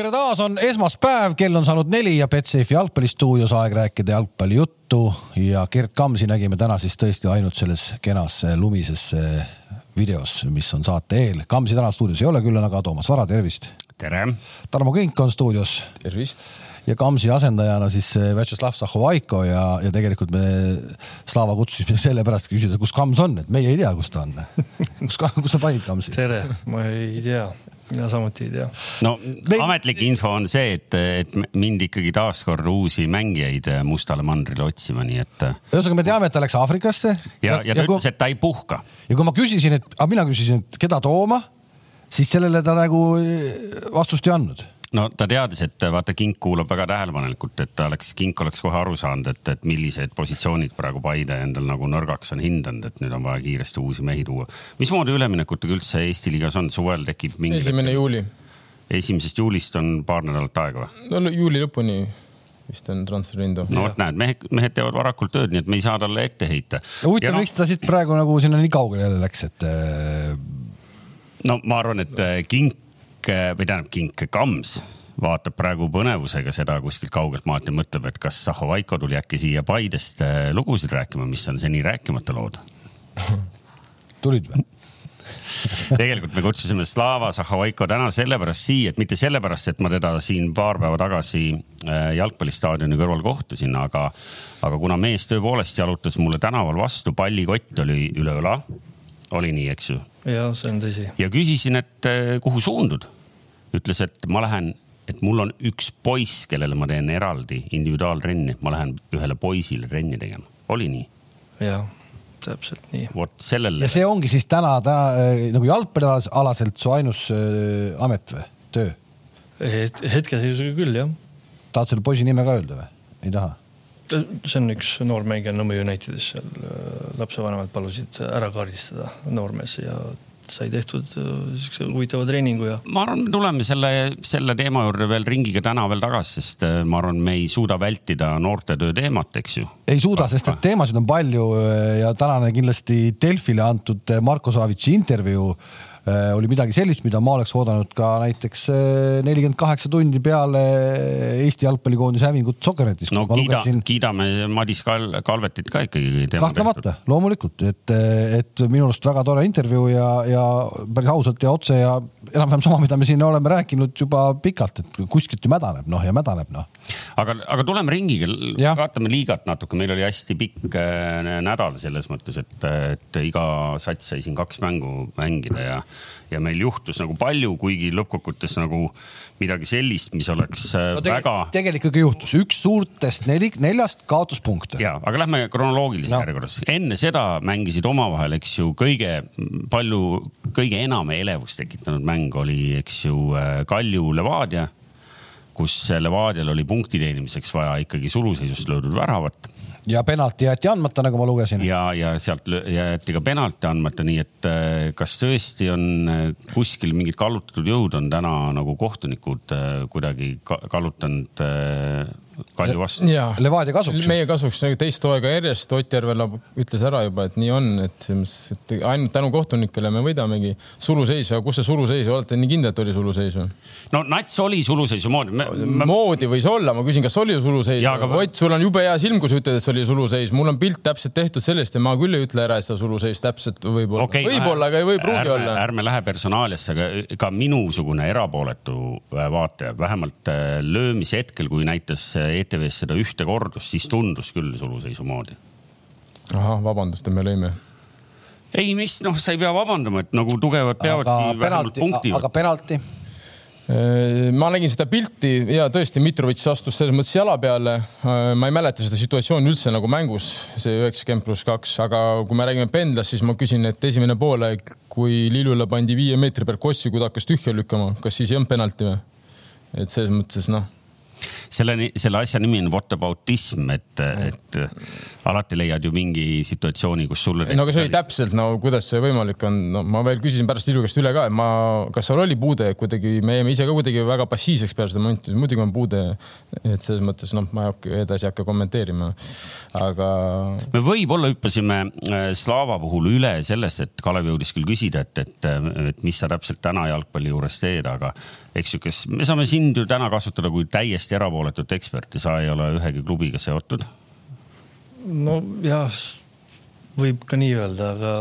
tere taas, on esmaspäev, kell on saanud neli ja Betsafe jalgpallistuudios aeg rääkida jalgpallijuttu ja Gerd Kamsi nägime täna siis tõesti ainult selles kenas lumises videos, mis on saate eel. Kamsi täna stuudios ei ole küll, aga Toomas Vara, tervist. tere. Tarmo Kink on stuudios. tervist ja Kamsi asendajana siis Vjatšeslav Zahhovaiko ja, ja tegelikult me Slava kutsusime sellepärast küsida, kus Kams on, et meie ei tea, kus ta on. kus, kus sa panid Kamsi? tere, ma ei tea mina samuti ei tea. no Me... ametlik info on see, et, et mind ikkagi taaskord uusi mängijaid mustale mandrile otsima, nii et. ühesõnaga, me teame, et ta läks Aafrikasse. ja, ja, ja ta ütles, et ta ei puhka. ja kui ma küsisin, et, aga mina küsisin, et keda tooma, siis sellele ta nagu vastust ei andnud no ta teadis, et vaata, Kink kuulab väga tähelepanelikult, et ta oleks, Kink oleks kohe aru saanud, et, et millised positsioonid praegu Paide endal nagu nõrgaks on hindanud, et nüüd on vaja kiiresti uusi mehi tuua. mismoodi üleminekutega üldse Eesti liigas on, suvel tekib mingi? esimene juuli. esimesest juulist on paar nädalat aega või? no juuli lõpuni vist on transferiindu. no vot näed, mehed, mehed teevad varakult tööd, nii et me ei saa talle ette heita. huvitav, miks no, ta siit praegu nagu sinna nii kaugele jälle läks, et. Äh, no ma arvan, et äh, Kink või tähendab Kink Kams vaatab praegu põnevusega seda kuskilt kaugelt maalt ja mõtleb, et kas Zahovaiko tuli äkki siia Paidest äh, lugusid rääkima, mis on seni rääkimata lood. tulid või? tegelikult me kutsusime Slava Zahovaiko täna sellepärast siia, et mitte sellepärast, et ma teda siin paar päeva tagasi äh, jalgpallistaadioni kõrval kohtasin, aga, aga kuna mees tõepoolest jalutas mulle tänaval vastu, pallikott oli üle õla. oli nii, eks ju? Jah, see on tõsi. ja küsisin, et eh, kuhu suundud. ütles, et ma lähen, et mul on üks poiss, kellele ma teen eraldi individuaaltrenni, ma lähen ühele poisile trenni tegema. oli nii? jah, täpselt nii. vot sellele. ja see ongi siis täna, täna äh, nagu jalgpallialaselt su ainus äh, amet või, töö? hetkeseisuga küll, jah. tahad selle poisi nime ka öelda või? ei taha? See on üks noor mängija Nõmme Unitedis, seal äh, lapsevanemad palusid ära kaardistada noormees ja sai tehtud äh, siukse huvitava treeningu ja. ma arvan, me tuleme selle, selle teema juurde veel ringiga täna veel tagasi, sest äh, ma arvan, me ei suuda vältida noortetöö teemat, eks ju. ei suuda, sest et teemasid on palju ja tänane kindlasti Delfile antud Marko Savitsi intervjuu oli midagi sellist, mida ma oleks oodanud ka näiteks äh, nelikümmend kaheksa tundi peale Eesti jalgpallikoondise hävingut Soccernetis. no kiida, lugesin... kiidame Madis Kal-, Kalvetit ka ikkagi. kahtlemata, loomulikult, et, et minu arust väga tore intervjuu ja, ja päris ausalt ja otse ja enam-vähem sama, mida me siin oleme rääkinud juba pikalt, et kuskilt ju mädaneb, noh ja mädaneb, noh. Aga, aga tuleme ringiga, vaatame liigat natuke, meil oli hästi pikk äh, nädal selles mõttes, et, et iga sats sai siin kaks mängu mängida ja ja meil juhtus nagu palju, kuigi lõppkokkuvõttes nagu midagi sellist, mis oleks äh, no, tege, väga. tegelikult ikka juhtus, üks suurtest neli, neljast kaotuspunkte. ja, aga lähme kronoloogilises no. järjekorras. enne seda mängisid omavahel, eks ju, kõige palju, kõige enam elevust tekitanud mäng oli, eks ju, äh, Kalju Levadia kus Levadial oli punkti teenimiseks vaja ikkagi suluseisust löödud väravat ja penalti jäeti andmata, nagu ma lugesin. ja, ja sealt jäeti ka penalti andmata, nii et äh, kas tõesti on äh, kuskil mingid kallutatud jõud on täna nagu kohtunikud äh, kuidagi kallutanud Kalju vastu. Levadia kasuks. meie kasuks nagu teist hooaega järjest, Ott Järvela ütles ära juba, et nii on, et, et ainult tänu kohtunikele me võidamegi. suluseis, aga kus see suluseis, olete nii kindel, et oli suluseis või? no Nats oli suluseisu moodi me,. Me... moodi võis olla, ma küsin, kas oli suluseis? Aga... Ott, sul on jube hea silm, kui sa ütled, et see oli suluseis. mul on pilt täpselt tehtud sellest ja ma küll ei ütle ära, et see suluseis täpselt võib olla okay,. võib-olla, aga ei või pruugi olla. ärme lähe personaaliasse, aga ka minusugune erapooletu äh, vaataja, vähemalt äh, löömise hetkel, kui näitas äh, ETV-s seda ühte kordust, siis tundus küll suluseisu moodi. ahah, vabandust, et me lõime ei, mis noh, sa ei pea vabandama, et nagu tugevad peavadki vähemalt punkti. aga penalti? Äh, ma nägin seda pilti ja tõesti, Mitrovic astus selles mõttes jala peale. Äh, ma ei mäleta seda situatsiooni üldse nagu mängus, see üheksakümmend pluss kaks, aga kui me räägime pendlast, siis ma küsin, et esimene poolaeg, kui Lillule pandi viie meetri peal kossi, kui ta hakkas tühja lükkama, kas siis ei olnud penalti või? et selles mõttes noh selle, selle asja nimi on whataboutism, et, et alati leiad ju mingi situatsiooni, kus sulle. no aga see oli täpselt no kuidas see võimalik on, no ma veel küsisin pärast Ilju käest üle ka, et ma, kas seal oli puude kuidagi, me jäime ise ka kuidagi väga passiivseks peale seda momenti, muidugi on puude. et selles mõttes noh, ma ei hakka edasi ei hakka kommenteerima, aga. me võib-olla hüppasime äh, Slava puhul üle sellest, et Kalev jõudis küll küsida, et, et, et mis sa täpselt täna jalgpalli juures teed, aga eks ju, kes, me saame sind ju täna kasutada kui täiesti erapooletut eksperti, sa ei ole ühegi klubiga seotud. nojah, võib ka nii öelda, aga.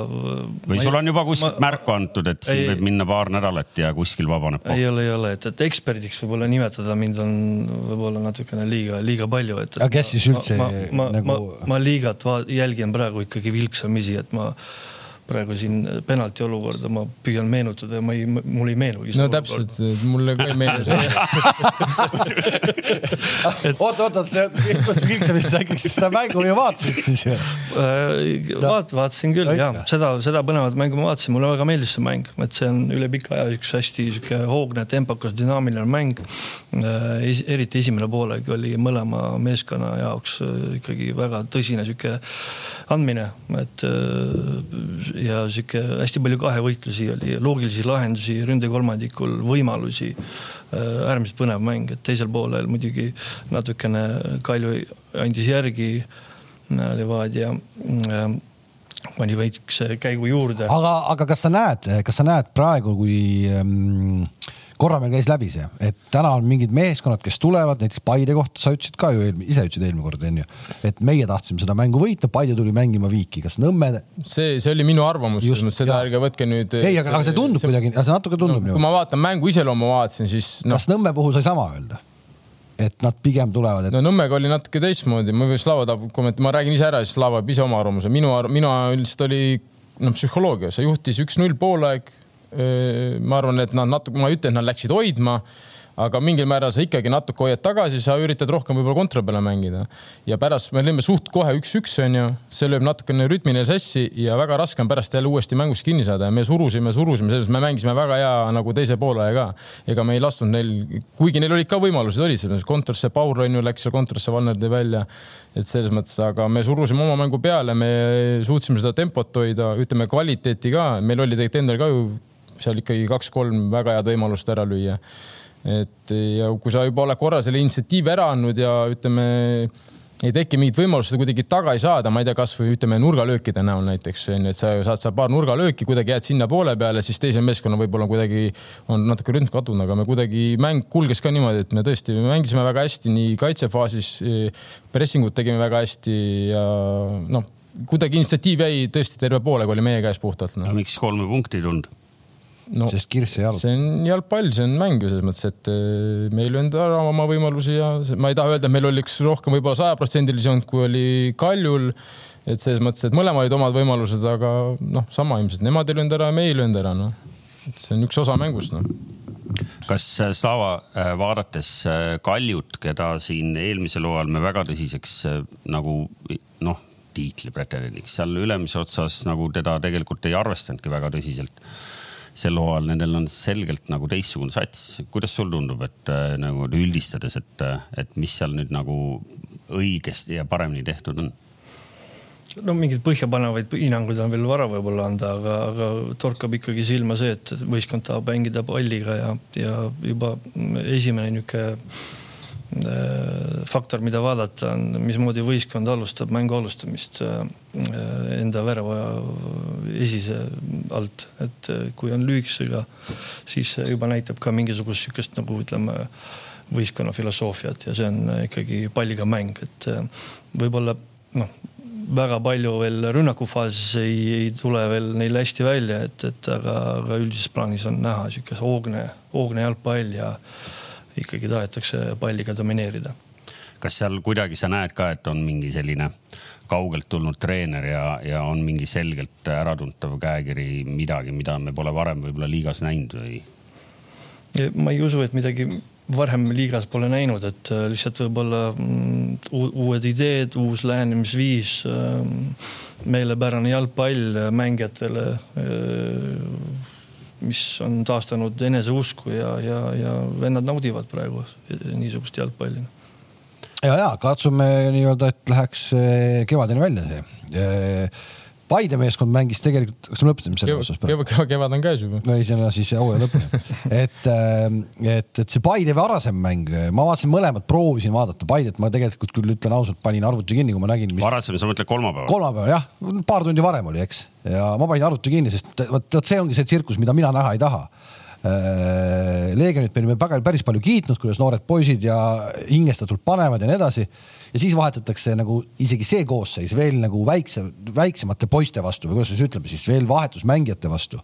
või sul on juba kuskilt ma... märku antud, et siin ei, võib minna paar nädalat ja kuskil vabaneb koht? ei ole, ei ole, et, et eksperdiks võib-olla nimetada mind on võib-olla natukene liiga, liiga palju, et. aga kes siis üldse ma, ma, nagu? ma, ma liigat jälgin praegu ikkagi vilksamisi, et ma praegu siin penalti olukorda ma püüan meenutada ja ma ei, mul ei meenugi. no täpselt, mulle ka ei meenu see oot, oot, oot, kus Vilksamist sa ikkagi seda mängu ju vaatasid siis ju? Äh, vaat-, vaatasin küll ja seda, seda põnevat mängu ma vaatasin, mulle väga meeldis see mäng, et see on üle pika aja üks hästi sihuke hoogne, tempokas, dünaamiline mäng. Äh, eriti esimene poolegi oli mõlema meeskonna jaoks äh, ikkagi väga tõsine sihuke andmine, et ja sihuke hästi palju kahevõitlusi oli, loogilisi lahendusi ründekolmandikul, võimalusi. Äh, äärmiselt põnev mäng, et teisel poolel muidugi natukene Kalju andis järgi. Levadia äh, pani väikse käigu juurde. aga, aga kas sa näed, kas sa näed praegu, kui ähm, korra meil käis läbi see, et täna on mingid meeskonnad, kes tulevad, näiteks Paide kohta sa ütlesid ka ju, ise ütlesid eelmine kord onju, et meie tahtsime seda mängu võita, Paide tuli mängima viiki, kas Nõmme? see, see oli minu arvamus, selles mõttes seda ärge võtke nüüd. ei, aga, aga see tundub see, kuidagi, see natuke tundub no,. kui ma vaatan mängu iseloomu vaatasin, siis no.. kas Nõmme puhul sai sama öelda? et nad pigem tulevad et.... no Nõmmega oli natuke teistmoodi, ma või Slava tahab kommenteerida, ma räägin ise ära, siis Slava ise oma arvamuse, minu, mina üldiselt oli no psühholoogia, see juhtis üks-null poolaeg ma arvan, et nad natuke, ma ei ütle, et nad läksid hoidma, aga mingil määral sa ikkagi natuke hoiad tagasi, sa üritad rohkem võib-olla kontra peale mängida. ja pärast me lõime suht kohe üks-üks, onju, see lööb natukene rütmile sassi ja väga raske on pärast jälle uuesti mängus kinni saada ja me surusime, surusime, selles mõttes me mängisime väga hea nagu teise poole ka. ega me ei lasknud neil, kuigi neil olid ka võimalused, olid selles mõttes, kontrasse Paul on ju läks seal kontrasse, Valner tõi välja. et selles mõttes, aga me surusime oma mängu peale, me suutsime seda tempot hoida, ütleme kvaliteeti ka, meil oli tegelikult endal ka ju seal ikkagi kaks-kolm väga head võimalust ära lüüa. et ja kui sa juba oled korra selle initsiatiivi ära andnud ja ütleme, ei teki mingit võimalust seda kuidagi tagasi saada, ma ei tea, kasvõi ütleme nurgalöökide näol näiteks onju, et sa saad seal paar nurgalööki, kuidagi jääd sinna poole peale, siis teisel meeskonnal võib-olla kuidagi on natuke rütm kadunud, aga me kuidagi mäng kulges ka niimoodi, et me tõesti me mängisime väga hästi nii kaitsefaasis, pressingut tegime väga hästi ja noh, kuidagi initsiatiiv jäi tõesti terve poolega oli meie käes puhtalt no.. miks kolme punkti ei tulnud? No, sest kirss ei jaluta. see on jalgpall, see on mäng ju selles mõttes, et äh, me ei löönud ära oma võimalusi ja ma ei taha öelda, et meil oli üks rohkem võib-olla sajaprotsendilisi olnud, kui oli Kaljul. et selles mõttes, et mõlemal olid omad võimalused, aga noh, sama ilmselt, nemad ei löönud ära ja me ei löönud ära, noh. et see on üks osa mängust, noh kas äh, Slava äh, vaadates Kaljut, keda siin eelmisel hooajal me väga tõsiseks nagu noh, tiitli pretendendiks seal ülemise otsas nagu teda tegelikult ei arvestanudki väga tõsiselt sel hooajal nendel on selgelt nagu teistsugune sats. kuidas sul tundub, et äh, nagu üldistades, et, äh, et mis seal nüüd nagu õigesti ja paremini tehtud on? no mingeid põhjapanevaid hinnanguid on veel vara võib-olla anda, aga, aga torkab ikkagi silma see, et võistkond tahab mängida palliga ja, ja juba esimene niisugune faktor, mida vaadata, on, mismoodi võistkond alustab mängu alustamist äh, enda värava esise alt, et äh, kui on lühikesega, siis juba näitab ka mingisugust sihukest nagu ütleme võistkonna filosoofiat ja see on ikkagi palliga mäng, et võib-olla noh, väga palju veel rünnakufaasis ei, ei tule veel neil hästi välja, et, et aga, aga üldises plaanis on näha sihuke hoogne, hoogne jalgpall ja ikkagi tahetakse palliga domineerida. kas seal kuidagi sa näed ka, et on mingi selline kaugelt tulnud treener ja, ja on mingi selgelt äratuntav käekiri, midagi, mida me pole varem võib-olla liigas näinud või? ma ei usu, et midagi varem liigas pole näinud, et äh, lihtsalt võib-olla mm, uued ideed, uus lähenemisviis, ähm, meelepärane jalgpall mängijatele, äh, mis on taastanud eneseusku ja, ja, ja vennad naudivad praegu niisugust jalgpalli. ja, ja katsume nii-öelda, et läheks eh, kevadeni välja see Paide meeskond mängis tegelikult, kas me lõpetasime selle osas praegu? kevad, kevad on käes juba. no ei, see on siis hooaja lõpuni. et, ähm, et, et see Paide varasem mäng, ma vaatasin mõlemat, proovisin vaadata Paidet, ma tegelikult küll ütlen ausalt, panin arvuti kinni, kui ma nägin mis.... varasem, sa mõtled kolmapäeval? kolmapäeval jah, paar tundi varem oli, eks, ja ma panin arvuti kinni, sest vot, vot see ongi see tsirkus, mida mina näha ei taha äh, Leegionit me olime päris palju kiitnud, kuidas noored poisid ja hingestatult panevad ja nii edasi ja siis vahetatakse nagu isegi see koosseis veel nagu väikse, väiksemate poiste vastu või kuidas siis ütleme siis veel vahetusmängijate vastu.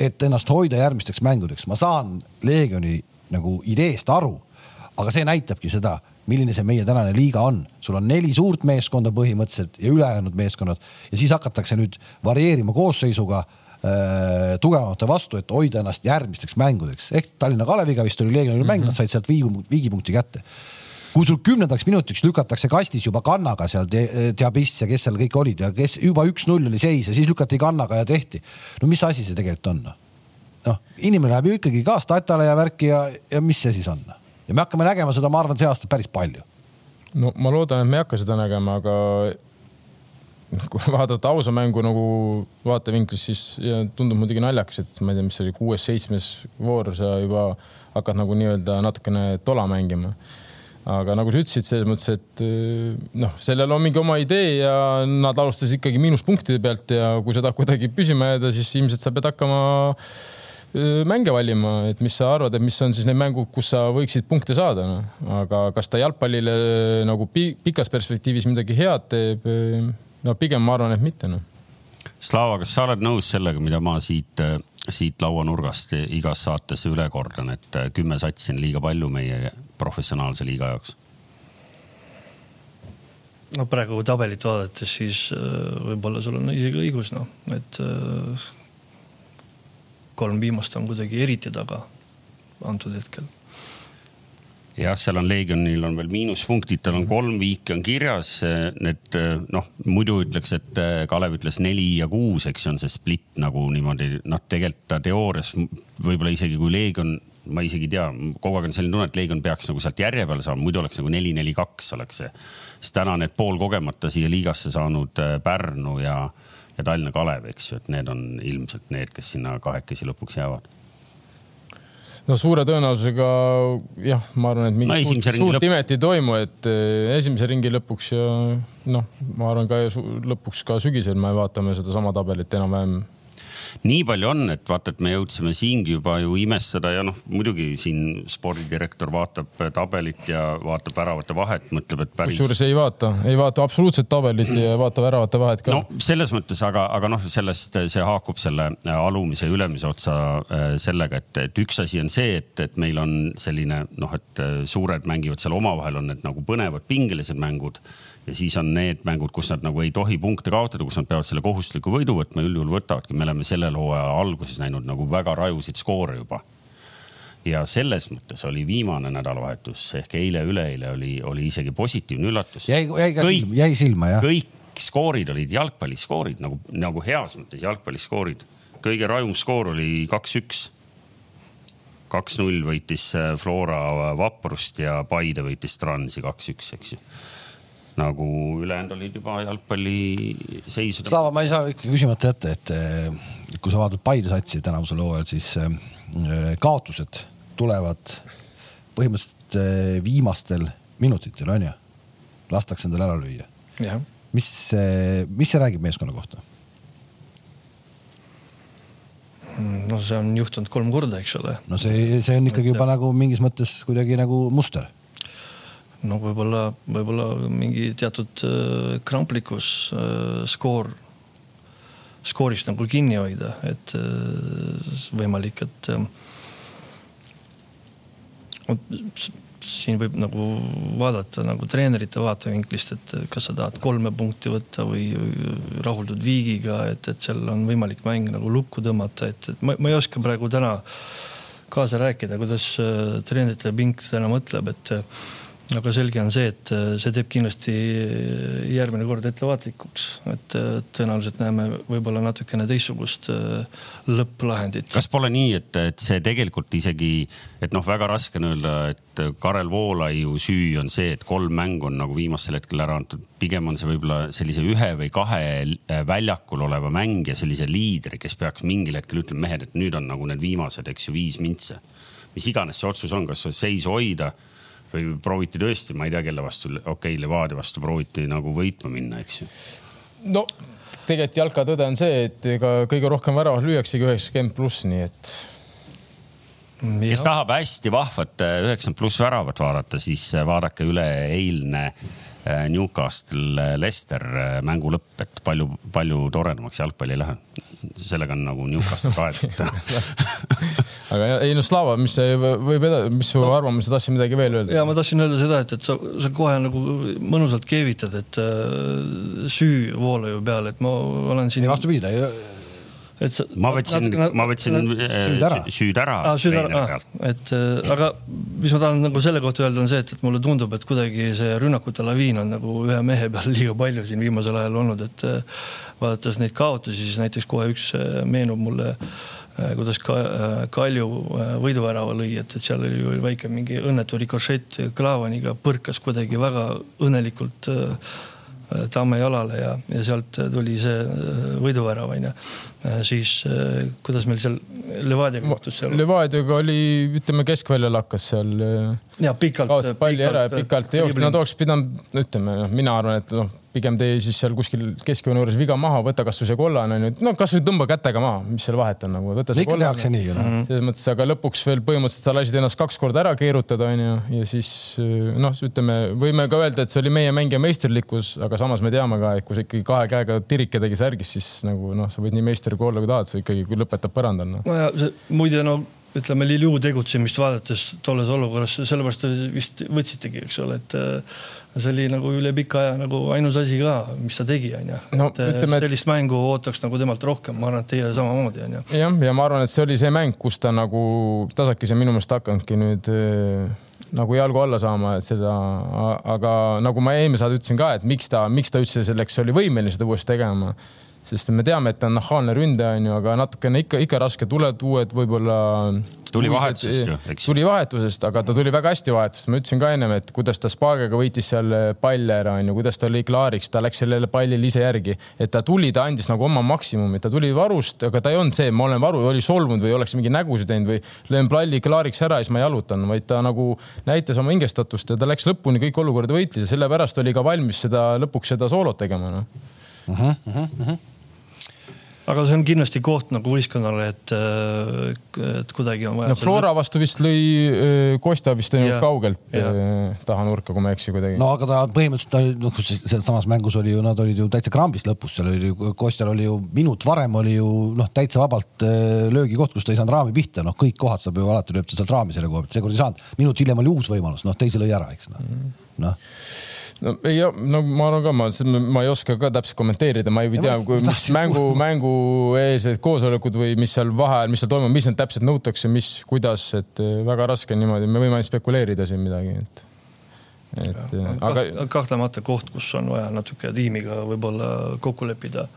et ennast hoida järgmisteks mängudeks, ma saan Leegioni nagu ideest aru, aga see näitabki seda, milline see meie tänane liiga on, sul on neli suurt meeskonda põhimõtteliselt ja ülejäänud meeskonnad ja siis hakatakse nüüd varieerima koosseisuga äh, tugevamate vastu, et hoida ennast järgmisteks mängudeks ehk Tallinna Kaleviga vist oli Leegionil mäng mm, -hmm. nad said sealt viigi, viigipunkti kätte kui sul kümnendaks minutiks lükatakse kastis juba kannaga seal Diabist ja kes seal kõik olid ja kes juba üks-null oli seis ja siis lükati kannaga ja tehti. no mis asi see tegelikult on? noh, inimene läheb ju ikkagi ka statale ja värki ja, ja mis see siis on? ja me hakkame nägema seda, ma arvan, see aasta päris palju. no ma loodan, et me ei hakka seda nägema, aga kui vaadata ausa mängu nagu vaatevinklist, siis tundub muidugi naljakas, et ma ei tea, mis see oli, kuues-seitsmes voor, sa juba hakkad nagu nii-öelda natukene tola mängima aga nagu sa ütlesid, selles mõttes, et eh, noh, sellel on mingi oma idee ja nad alustasid ikkagi miinuspunktide pealt ja kui sa tahad kuidagi püsima jääda, siis ilmselt sa pead hakkama eh, mänge valima, et mis sa arvad, et mis on siis need mängud, kus sa võiksid punkte saada no., aga kas ta jalgpallile nagu pikas perspektiivis midagi head teeb? No pigem ma arvan, et mitte noh. Slava, kas sa oled nõus sellega, mida ma siit, siit lauanurgast igas saates üle kordan, et kümme satsi on liiga palju meie professionaalse liiga jaoks? no praegu tabelit vaadates, siis äh, võib-olla sul on isegi õigus, noh, et äh, kolm viimast on kuidagi eriti taga antud hetkel jah, seal on Leegionil on veel miinuspunktid, tal on kolm viiki on kirjas. Need noh, muidu ütleks, et Kalev ütles neli ja kuus, eks ju, on see split nagu niimoodi, noh, tegelikult ta teoorias võib-olla isegi kui Leegion ma isegi ei tea, kogu aeg on selline tunne, et Leegion peaks nagu sealt järje peale saama, muidu oleks nagu neli, neli, kaks oleks see. sest täna need poolkogemata siia liigasse saanud Pärnu ja, ja Tallinna Kalev, eks ju, et need on ilmselt need, kes sinna kahekesi lõpuks jäävad no suure tõenäosusega jah, ma arvan, et mingit no, suurt, suurt imet ei toimu, et äh, esimese ringi lõpuks ja noh, ma arvan ka lõpuks ka sügisel me vaatame sedasama tabelit enam-vähem nii palju on, et vaata, et me jõudsime siingi juba ju imestada ja noh, muidugi siin spordidirektor vaatab tabelit ja vaatab väravate vahet, mõtleb, et päris. kusjuures ei vaata, ei vaata absoluutselt tabelit ja vaata väravate vahet ka. no selles mõttes, aga, aga noh, sellest see haakub selle alumise ja ülemise otsa äh, sellega, et, et üks asi on see, et, et meil on selline noh, et suured mängivad seal omavahel, on need nagu põnevad pingelised mängud ja siis on need mängud, kus nad nagu ei tohi punkte kaotada, kus nad peavad selle kohustusliku võidu võtma, üldjuhul võtavadki, me oleme sellel hooaja alguses näinud nagu väga rajusid skoore juba. ja selles mõttes oli viimane nädalavahetus ehk eile-üleeile oli, oli isegi positiivne üllatus. jäi, jäi ka kõik, silma, jäi silma jah. kõik skoorid olid jalgpalliskoorid nagu, nagu heas mõttes jalgpalliskoorid. kõige rajum skoor oli kaks-üks kaks-null võitis Flora Vaprust ja Paide võitis Transi kaks-üks, eks ju nagu ülejäänud olid juba jalgpalliseisude. Slava, ma ei saa ikka küsimata jätta, et eh, kui sa vaatad Paide satsi tänavusel hooajal, siis eh, kaotused tulevad põhimõtteliselt eh, viimastel minutitel, onju. lastakse endale ära lüüa. mis, mis see räägib meeskonna kohta? no see on juhtunud kolm korda, eks ole. no see, see on ikkagi juba nagu mingis mõttes kuidagi nagu muster no võib-olla, võib-olla mingi teatud äh, kramplikkus äh, skoor, skoorist nagu kinni hoida, et äh, võimalik, et siin võib nagu vaadata nagu treenerite vaatevinklist, et kas sa tahad kolme punkti võtta või rahuldud viigiga, et, et seal on võimalik mäng nagu lukku tõmmata, et, et ma, ma ei oska praegu täna kaasa rääkida, kuidas treenerite pink täna mõtleb, et aga selge on see, et äh, see teeb kindlasti äh, järgmine kord ettevaatlikuks, et äh, tõenäoliselt näeme võib-olla natukene teistsugust lõpplahendit. kas pole nii, et, et see tegelikult isegi, et noh, väga raske on öelda, et Karel Voolaiu süü on see, et kolm mängu on nagu viimasel hetkel ära antud. pigem on see võib-olla sellise ühe või kahe väljakul oleva mängija, sellise liidri, kes peaks mingil hetkel ütlema, mehed, et nüüd on nagu need viimased, eks ju, viis mintse. mis iganes see otsus on, kas seisu hoida või prooviti tõesti, ma ei tea, kelle vastu, okei okay,, Levadia vastu prooviti nagu võitma minna, eks ju. no tegelikult jalka tõde on see, et ega kõige rohkem väravat lüüaksegi üheksakümmend pluss, nii et. kes tahab hästi vahvat üheksakümmend pluss väravat vaadata, siis vaadake üle eilne Newcastle Leicester mängu lõpp, et palju, palju toredamaks jalgpall ei lähe sellega on nagu Newcastle kaetud aga ei no Slava, mis võib edasi, mis su no, arvamus, sa tahtsid midagi veel öelda? ja ma tahtsin öelda seda, et, et sa, sa kohe nagu mõnusalt keevitad, et äh, süü Voolaiu peale, et ma olen siin. vastupidi, ta ei et ma võtsin, ma võtsin süüd ära, süüd ära ah,. süüd ära, ah, et äh, aga mis ma tahan nagu selle kohta öelda, on see, et, et mulle tundub, et kuidagi see rünnakute laviin on nagu ühe mehe peal liiga palju siin viimasel ajal olnud, et äh, vaadates neid kaotusi, siis näiteks kohe üks äh, meenub mulle kuidas ka Kalju võiduvärava lõi, et, et seal oli ju väike mingi õnnetu rikošett Klaavaniga põrkas kuidagi väga õnnelikult äh, Tamme jalale ja, ja sealt tuli see äh, võiduvärav onju. Äh, siis äh, kuidas meil seal Levadiaga juhtus seal? Levadiaga oli, ütleme keskväljal hakkas seal. ja pikalt. kaotas palli ära ja pikalt ei jooksnud, nad oleks pidanud, ütleme noh, mina arvan, et noh pigem tee siis seal kuskil keskjoone juures viga maha, võta kasvõi see kollane onju, no kasvõi tõmba kätega maha, mis seal vahet on nagu. ikka tehakse nii ju noh. Mhm. selles mõttes, aga lõpuks veel põhimõtteliselt sa lasid ennast kaks korda ära keerutada onju ja siis noh, ütleme, võime ka öelda, et see oli meie mängija meisterlikkus, aga samas me teame ka, et kui sa ikkagi kahe käega tirikadegi särgis, siis nagu noh, sa võid nii meister kui olla, kui tahad, sa ikkagi lõpetab põrandal no.. no ja see muide no ütleme Liliu tegutsemist vaadates tolles olukorras, sellepärast vist võtsitegi, eks ole, et see oli nagu üle pika aja nagu ainus asi ka, mis ta tegi, onju. et ütleme, sellist mängu ootaks nagu temalt rohkem, ma arvan, et teie samamoodi onju. jah, ja ma arvan, et see oli see mäng, kus ta nagu tasakesi minu meelest hakanudki nüüd äh, nagu jalgu alla saama, et seda, aga nagu ma eelmine saade ütlesin ka, et miks ta, miks ta üldse selleks oli võimeline seda uuesti tegema sest me teame, et ta on nahaalne ründaja, onju, aga natukene ikka, ikka raske, tulevad uued võib-olla. tuli vahetusest ju, eks. tuli vahetusest, aga ta tuli väga hästi vahetusest, ma ütlesin ka ennem, et kuidas ta Spagaga võitis seal palle ära, onju, kuidas ta lõi klaariks, ta läks sellele pallile ise järgi, et ta tuli, ta andis nagu oma maksimumi, ta tuli varust, aga ta ei olnud see, ma olen varu, oli solvunud või oleks mingi nägusid teinud või löön palli klaariks ära ja siis ma jalutan, vaid ta nagu näitas oma hingestatust ja ta läks lõpuni kõik olukorda võitles ja sellepärast oli ka valmis seda lõpuks seda soolot tegema, noh. Uh -huh, uh -huh, uh -huh aga see on kindlasti koht nagu võistkonnale, et, äh, et kuidagi on vaja. no Flora vastu vist lõi äh, Kostja vist ainult kaugelt ja. Äh, taha nurka, kui ma ei eksi kuidagi. no aga ta põhimõtteliselt oli, noh, selles samas mängus oli ju, nad olid ju täitsa krambis lõpus, seal oli ju, Kostjal oli ju minut varem oli ju noh, täitsa vabalt löögikoht, kus ta ei saanud raami pihta, noh, kõik kohad saab ju alati lööb ta sealt raami selle koha pealt, seekord ei saanud. minut hiljem oli uus võimalus, noh, teise lõi ära, eks noh mm -hmm. no no ei, no ma arvan ka, ma, ma ei oska ka täpselt kommenteerida, ma ei tea, mis mängu, mängu eelsed koosolekud või mis seal vaheajal, mis seal toimub, mis nüüd täpselt nõutakse, mis, kuidas, et eh, väga raske niimoodi, me võime ainult spekuleerida siin midagi, et et ja, eh, aga. kahtlemata koht, kus on vaja natuke tiimiga võib-olla kokku leppida,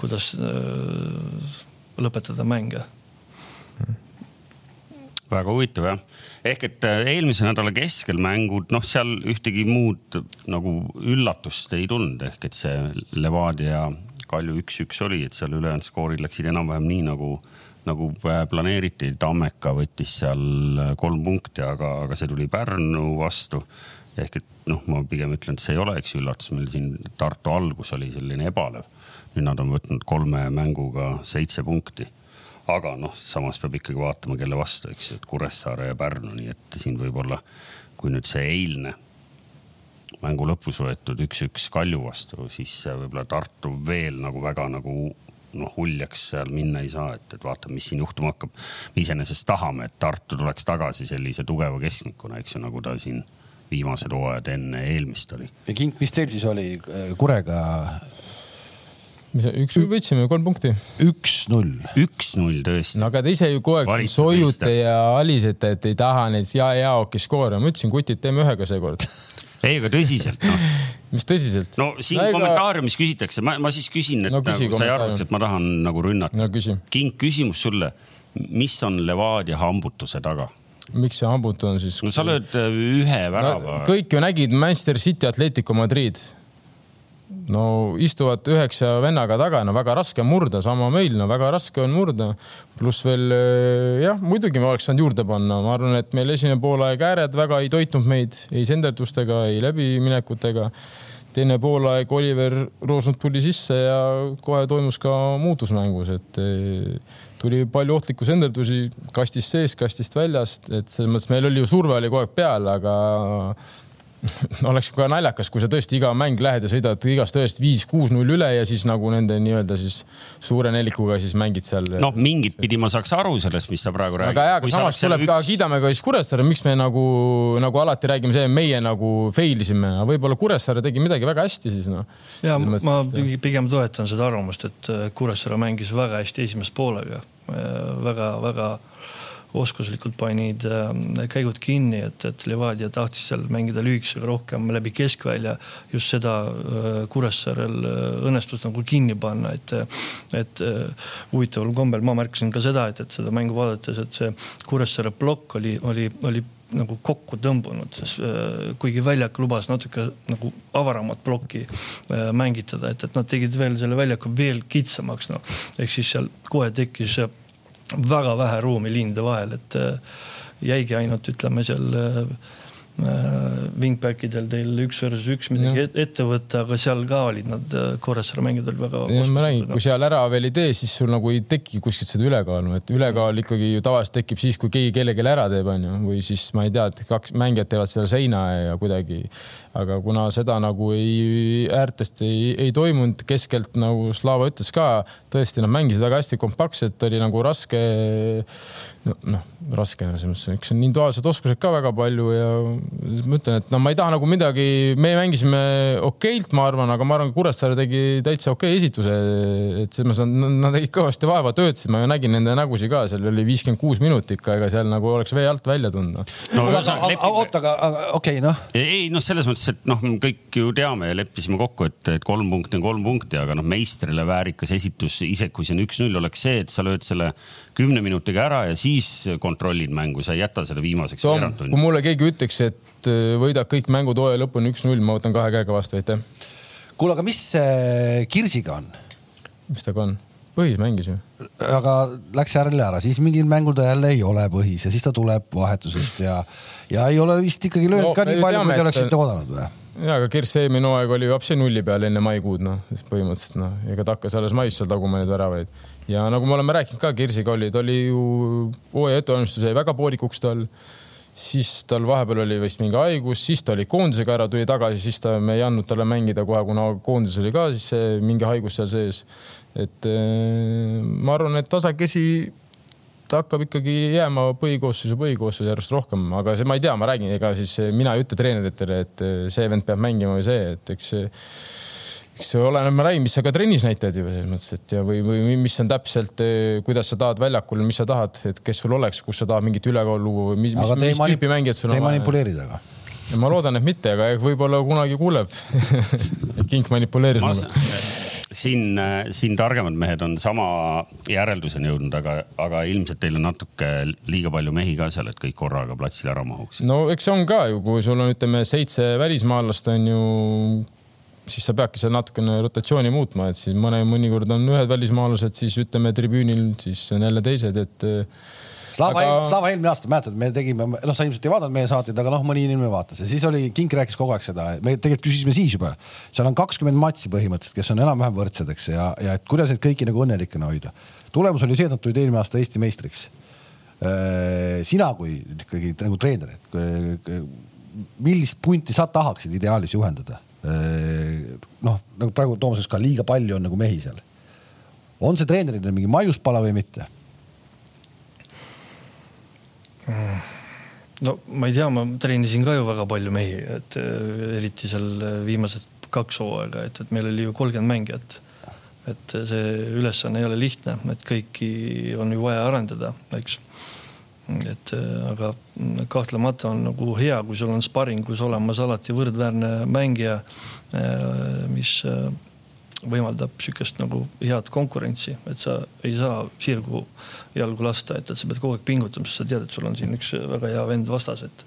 kuidas äh, lõpetada mänge. väga huvitav jah ehk et äh, eelmise nädala keskel mängud, noh, seal ühtegi muud nagu üllatust ei tulnud, ehk et see Levadia Kalju üks-üks oli, et seal ülejäänud skoorid läksid enam-vähem nii nagu, nagu äh, planeeriti. Tammeka võttis seal äh, kolm punkti, aga, aga see tuli Pärnu vastu. ehk et noh, ma pigem ütlen, et see ei ole, eks ju, üllatus, meil siin Tartu algus oli selline ebalev. nüüd nad on võtnud kolme mänguga seitse punkti aga noh, samas peab ikkagi vaatama, kelle vastu, eks ju, et Kuressaare ja Pärnu, nii et siin võib-olla, kui nüüd see eilne mängu lõpus võetud üks-üks Kalju vastu, siis võib-olla Tartu veel nagu väga nagu noh, uljaks seal minna ei saa, et, et vaatame, mis siin juhtuma hakkab. me iseenesest tahame, et Tartu tuleks tagasi sellise tugeva keskmikuna, eks ju, nagu ta siin viimased hooajad enne eelmist oli. ja Kink, mis teil siis oli Kurega mis üks võitsime, kolm punkti. üks-null. üks-null tõesti. no aga te ise ju kogu aeg siin soojute ja alisete, et ei taha neid ja jaoki skoore. ma ütlesin, kutid, teeme ühega seekord ei, aga tõsiselt noh. mis tõsiselt? no siin no, ega... kommentaariumis küsitakse, ma, ma siis küsin, et no, küsi nagu, sa ei arvaks, et ma tahan nagu rünnata no,. King, küsimus sulle. mis on Levadia hambutuse taga? miks see hambutu on siis? no sa lööd äh, ühe värava no,. kõik ju nägid Manchester City, Atletico Madrid no istuvad üheksa vennaga taga, no väga raske murda, sama meil, no väga raske on murda. pluss veel eh, jah, muidugi me oleks saanud juurde panna, ma arvan, et meil esimene poolaeg ääred väga ei toitnud meid ei senderdustega, ei läbiminekutega. teine poolaeg Oliver Roosnud tuli sisse ja kohe toimus ka muutus mängus, et eh, tuli palju ohtlikku senderdusi kastist sees, kastist väljast, et selles mõttes meil oli ju surve oli kogu aeg peal, aga oleks ka naljakas, kui sa tõesti iga mäng lähed ja sõidad igast tõest viis-kuus-null üle ja siis nagu nende nii-öelda siis suure nelikuga siis mängid seal. noh, mingit pidi ma saaks aru sellest, mis sa praegu räägid. aga jaa, aga samas tuleb üks... ka, kiidame ka siis Kuressaare, miks me nagu, nagu alati räägime, see meie nagu fail isime, võib-olla Kuressaare tegi midagi väga hästi siis noh. ja ma pigem toetan seda arvamust, et Kuressaare mängis väga hästi esimese poolega väga-väga oskuslikult panid äh, käigud kinni, et, et Levadia tahtis seal mängida lühikesega rohkem läbi keskvälja. just seda äh, Kuressaarel äh, õnnestus nagu kinni panna, et, et huvitaval kombel ma märkasin ka seda, et, et seda mängu vaadates, et see Kuressaare plokk oli, oli, oli nagu kokku tõmbunud, kuigi väljak lubas natuke nagu avaramat plokki mängitada, et, et nad tegid veel selle väljaku veel kitsamaks, noh. ehk siis seal kohe tekkis väga vähe ruumi liinide vahel, et äh, jäigi ainult ütleme seal äh, wingback idel teil üks versus üks midagi ja. ette võtta, aga seal ka olid nad äh, Kuressaare mängijad olid väga. ma räägin, kui seal ära veel ei tee, siis sul nagu ei teki kuskilt seda ülekaalu, et ülekaal ikkagi ju tavaliselt tekib siis, kui keegi kellelegi ära teeb, onju, või siis ma ei tea, et kaks mängijat teevad selle seina ja kuidagi. aga kuna seda nagu ei, äärtest ei, ei toimunud keskelt nagu Slava ütles ka, tõesti nad mängisid väga hästi kompaktselt, oli nagu raske noh, raske selles mõttes, eks on individuaalsed oskused ka väga palju ja ma ütlen, et no ma ei taha nagu midagi, me mängisime okeilt, ma arvan, aga ma arvan, Kuressaare tegi täitsa okei esituse. et selles mõttes nad, nad tegid kõvasti vaeva, töötasid, ma ju nägin nende nägusid ka, seal oli viiskümmend kuus minutit ikka, ega seal nagu oleks vee alt välja tundnud no,. oota, aga okei okay,, noh. ei noh, selles mõttes, et noh, kõik ju teame ja leppisime kokku, et, et kolm punkti on kolm punkti, aga noh, meistrile väärikas esitus, isegi kui see on üks-null, oleks see, et sa lööd selle kümne minutiga ära ja siis kontrollid mängu, sa ei jäta seda viimaseks veerand tundi. kui mulle keegi ütleks, et äh, võidad kõik mängud hooaja lõpuni üks-null, ma võtan kahe käega vastu, aitäh. kuule, aga mis Kirsiga on? mis temaga on? põhis mängis ju. aga läks jälle ära, siis mingil mängul ta jälle ei ole põhis ja siis ta tuleb vahetusest ja, ja ei ole vist ikkagi löönud no, ka nii palju, kui te oleksite oodanud või? ja, aga Kirsi eelmine hooaeg oli apse nulli peal enne maikuud, noh, põhimõtteliselt noh, ega ta hakkas alles mais seal taguma neid väravaid ja nagu me oleme rääkinud ka Kirsiga oli, ju hooaja ettevalmistus jäi väga poolikuks tal. siis tal vahepeal oli vist mingi haigus, siis ta oli koondisega ära, tuli tagasi, siis ta, me ei andnud talle mängida kohe, kuna koondises oli ka siis mingi haigus seal sees. et eh, ma arvan, et tasakesi ta hakkab ikkagi jääma põhikoosseisu, põhikoosseisu järjest rohkem, aga see, ma ei tea, ma räägin, ega siis mina ei ütle treeneritele, et see vend peab mängima või see, et eks eks oleneb, ma räägin, mis sa ka trennis näitad ju selles mõttes, et ja või, või mis on täpselt, eh, kuidas sa tahad väljakul, mis sa tahad, et kes sul oleks, kus sa tahad mingit ülekaalu või mis, mis, mis tüüpi mängijad sul on. ei manipuleeri temaga ma loodan, et mitte, aga võib-olla kunagi kuuleb Kink manipuleeris mulle. siin, siin targemad mehed on sama järelduseni jõudnud, aga, aga ilmselt teil on natuke liiga palju mehi ka seal, et kõik korraga platsile ära mahuksid. no eks see on ka ju, kui sul on, ütleme, seitse välismaalast on ju siis sa peadki seal natukene rotatsiooni muutma, et siis mõne, mõnikord on ühed välismaalased, siis ütleme tribüünil, siis on jälle teised, et. Äh, Slava aga..., Slava eelmine aasta, mäletad, me tegime, noh, sa ilmselt ei vaadanud meie saateid, aga noh, mõni inimene vaatas ja siis oli, Kink rääkis kogu aeg seda, me tegelikult küsisime siis juba, seal on kakskümmend matši põhimõtteliselt, kes on enam-vähem võrdsed, eks ja, ja et kuidas neid kõiki nagu õnnelikena hoida. tulemus oli see, et nad tulid eelmine aasta Eesti meistriks. Äh, sina kui ikkagi nagu treener, et millist punti sa tahaksid ideaalis juhendada? Äh, noh, nagu praegu Toomas ütles ka liiga palju on nagu mehi seal. on see treenerile mingi maiuspala või mitte? no ma ei tea, ma treenisin ka ju väga palju mehi, et äh, eriti seal viimased kaks hooaega, et, et meil oli ju kolmkümmend mängijat et see ülesanne ei ole lihtne, et kõiki on ju vaja arendada, eks. Et aga kahtlemata on nagu hea, kui sul on sparingus olemas alati võrdväärne mängija, mis võimaldab sihukest nagu head konkurentsi, et sa ei saa sirgu jalgu lasta, et, et sa pead kogu aeg pingutama, sest sa tead, et sul on siin üks väga hea vend vastas, et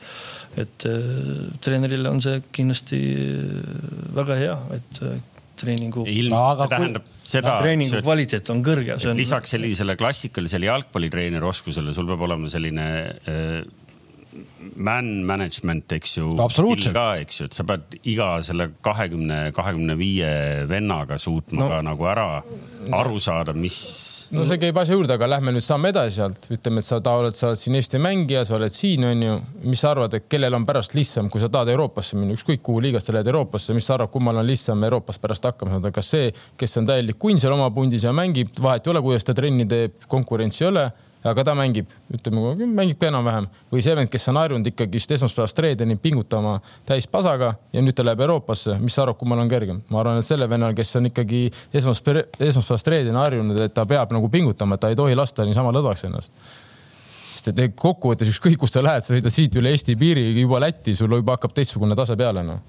et äh, treenerile on see kindlasti väga hea, et äh, treeningu. ilmselt see tähendab seda. treeningu et, kvaliteet on kõrge. On... lisaks sellisele klassikalisele jalgpallitreeneri oskusele, sul peab olema selline äh, man management, eks ju. ka, eks ju, et sa pead iga selle kahekümne, kahekümne viie vennaga suutma no. ka nagu ära aru saada, mis no see käib asja juurde, aga lähme nüüd samme edasi sealt, ütleme, et sa oled, sa oled siin Eesti mängija, sa oled siin, onju. mis sa arvad, et kellel on pärast lihtsam, kui sa tahad Euroopasse minna, ükskõik kuhu liigast sa lähed Euroopasse, mis sa arvad, kummal on lihtsam Euroopas pärast hakkama saada, kas see, kes on täielik kunn seal oma pundis ja mängib, vahet ei ole, kuidas ta trenni teeb, konkurentsi ei ole aga ta mängib, ütleme, mängib ka enam-vähem või see vend, kes on harjunud ikkagist esmaspäevast reedeni pingutama täis pasaga ja nüüd ta läheb Euroopasse, mis sa arvad, kummal on kergem? ma arvan, et selle vennal, kes on ikkagi esmaspäevast reedeni harjunud, et ta peab nagu pingutama, et ta ei tohi lasta niisama lõdvaks ennast sest et kokkuvõttes ükskõik, kus sa lähed, sa sõidad siit üle Eesti piiri juba Lätti, sul juba hakkab teistsugune tase peale, noh.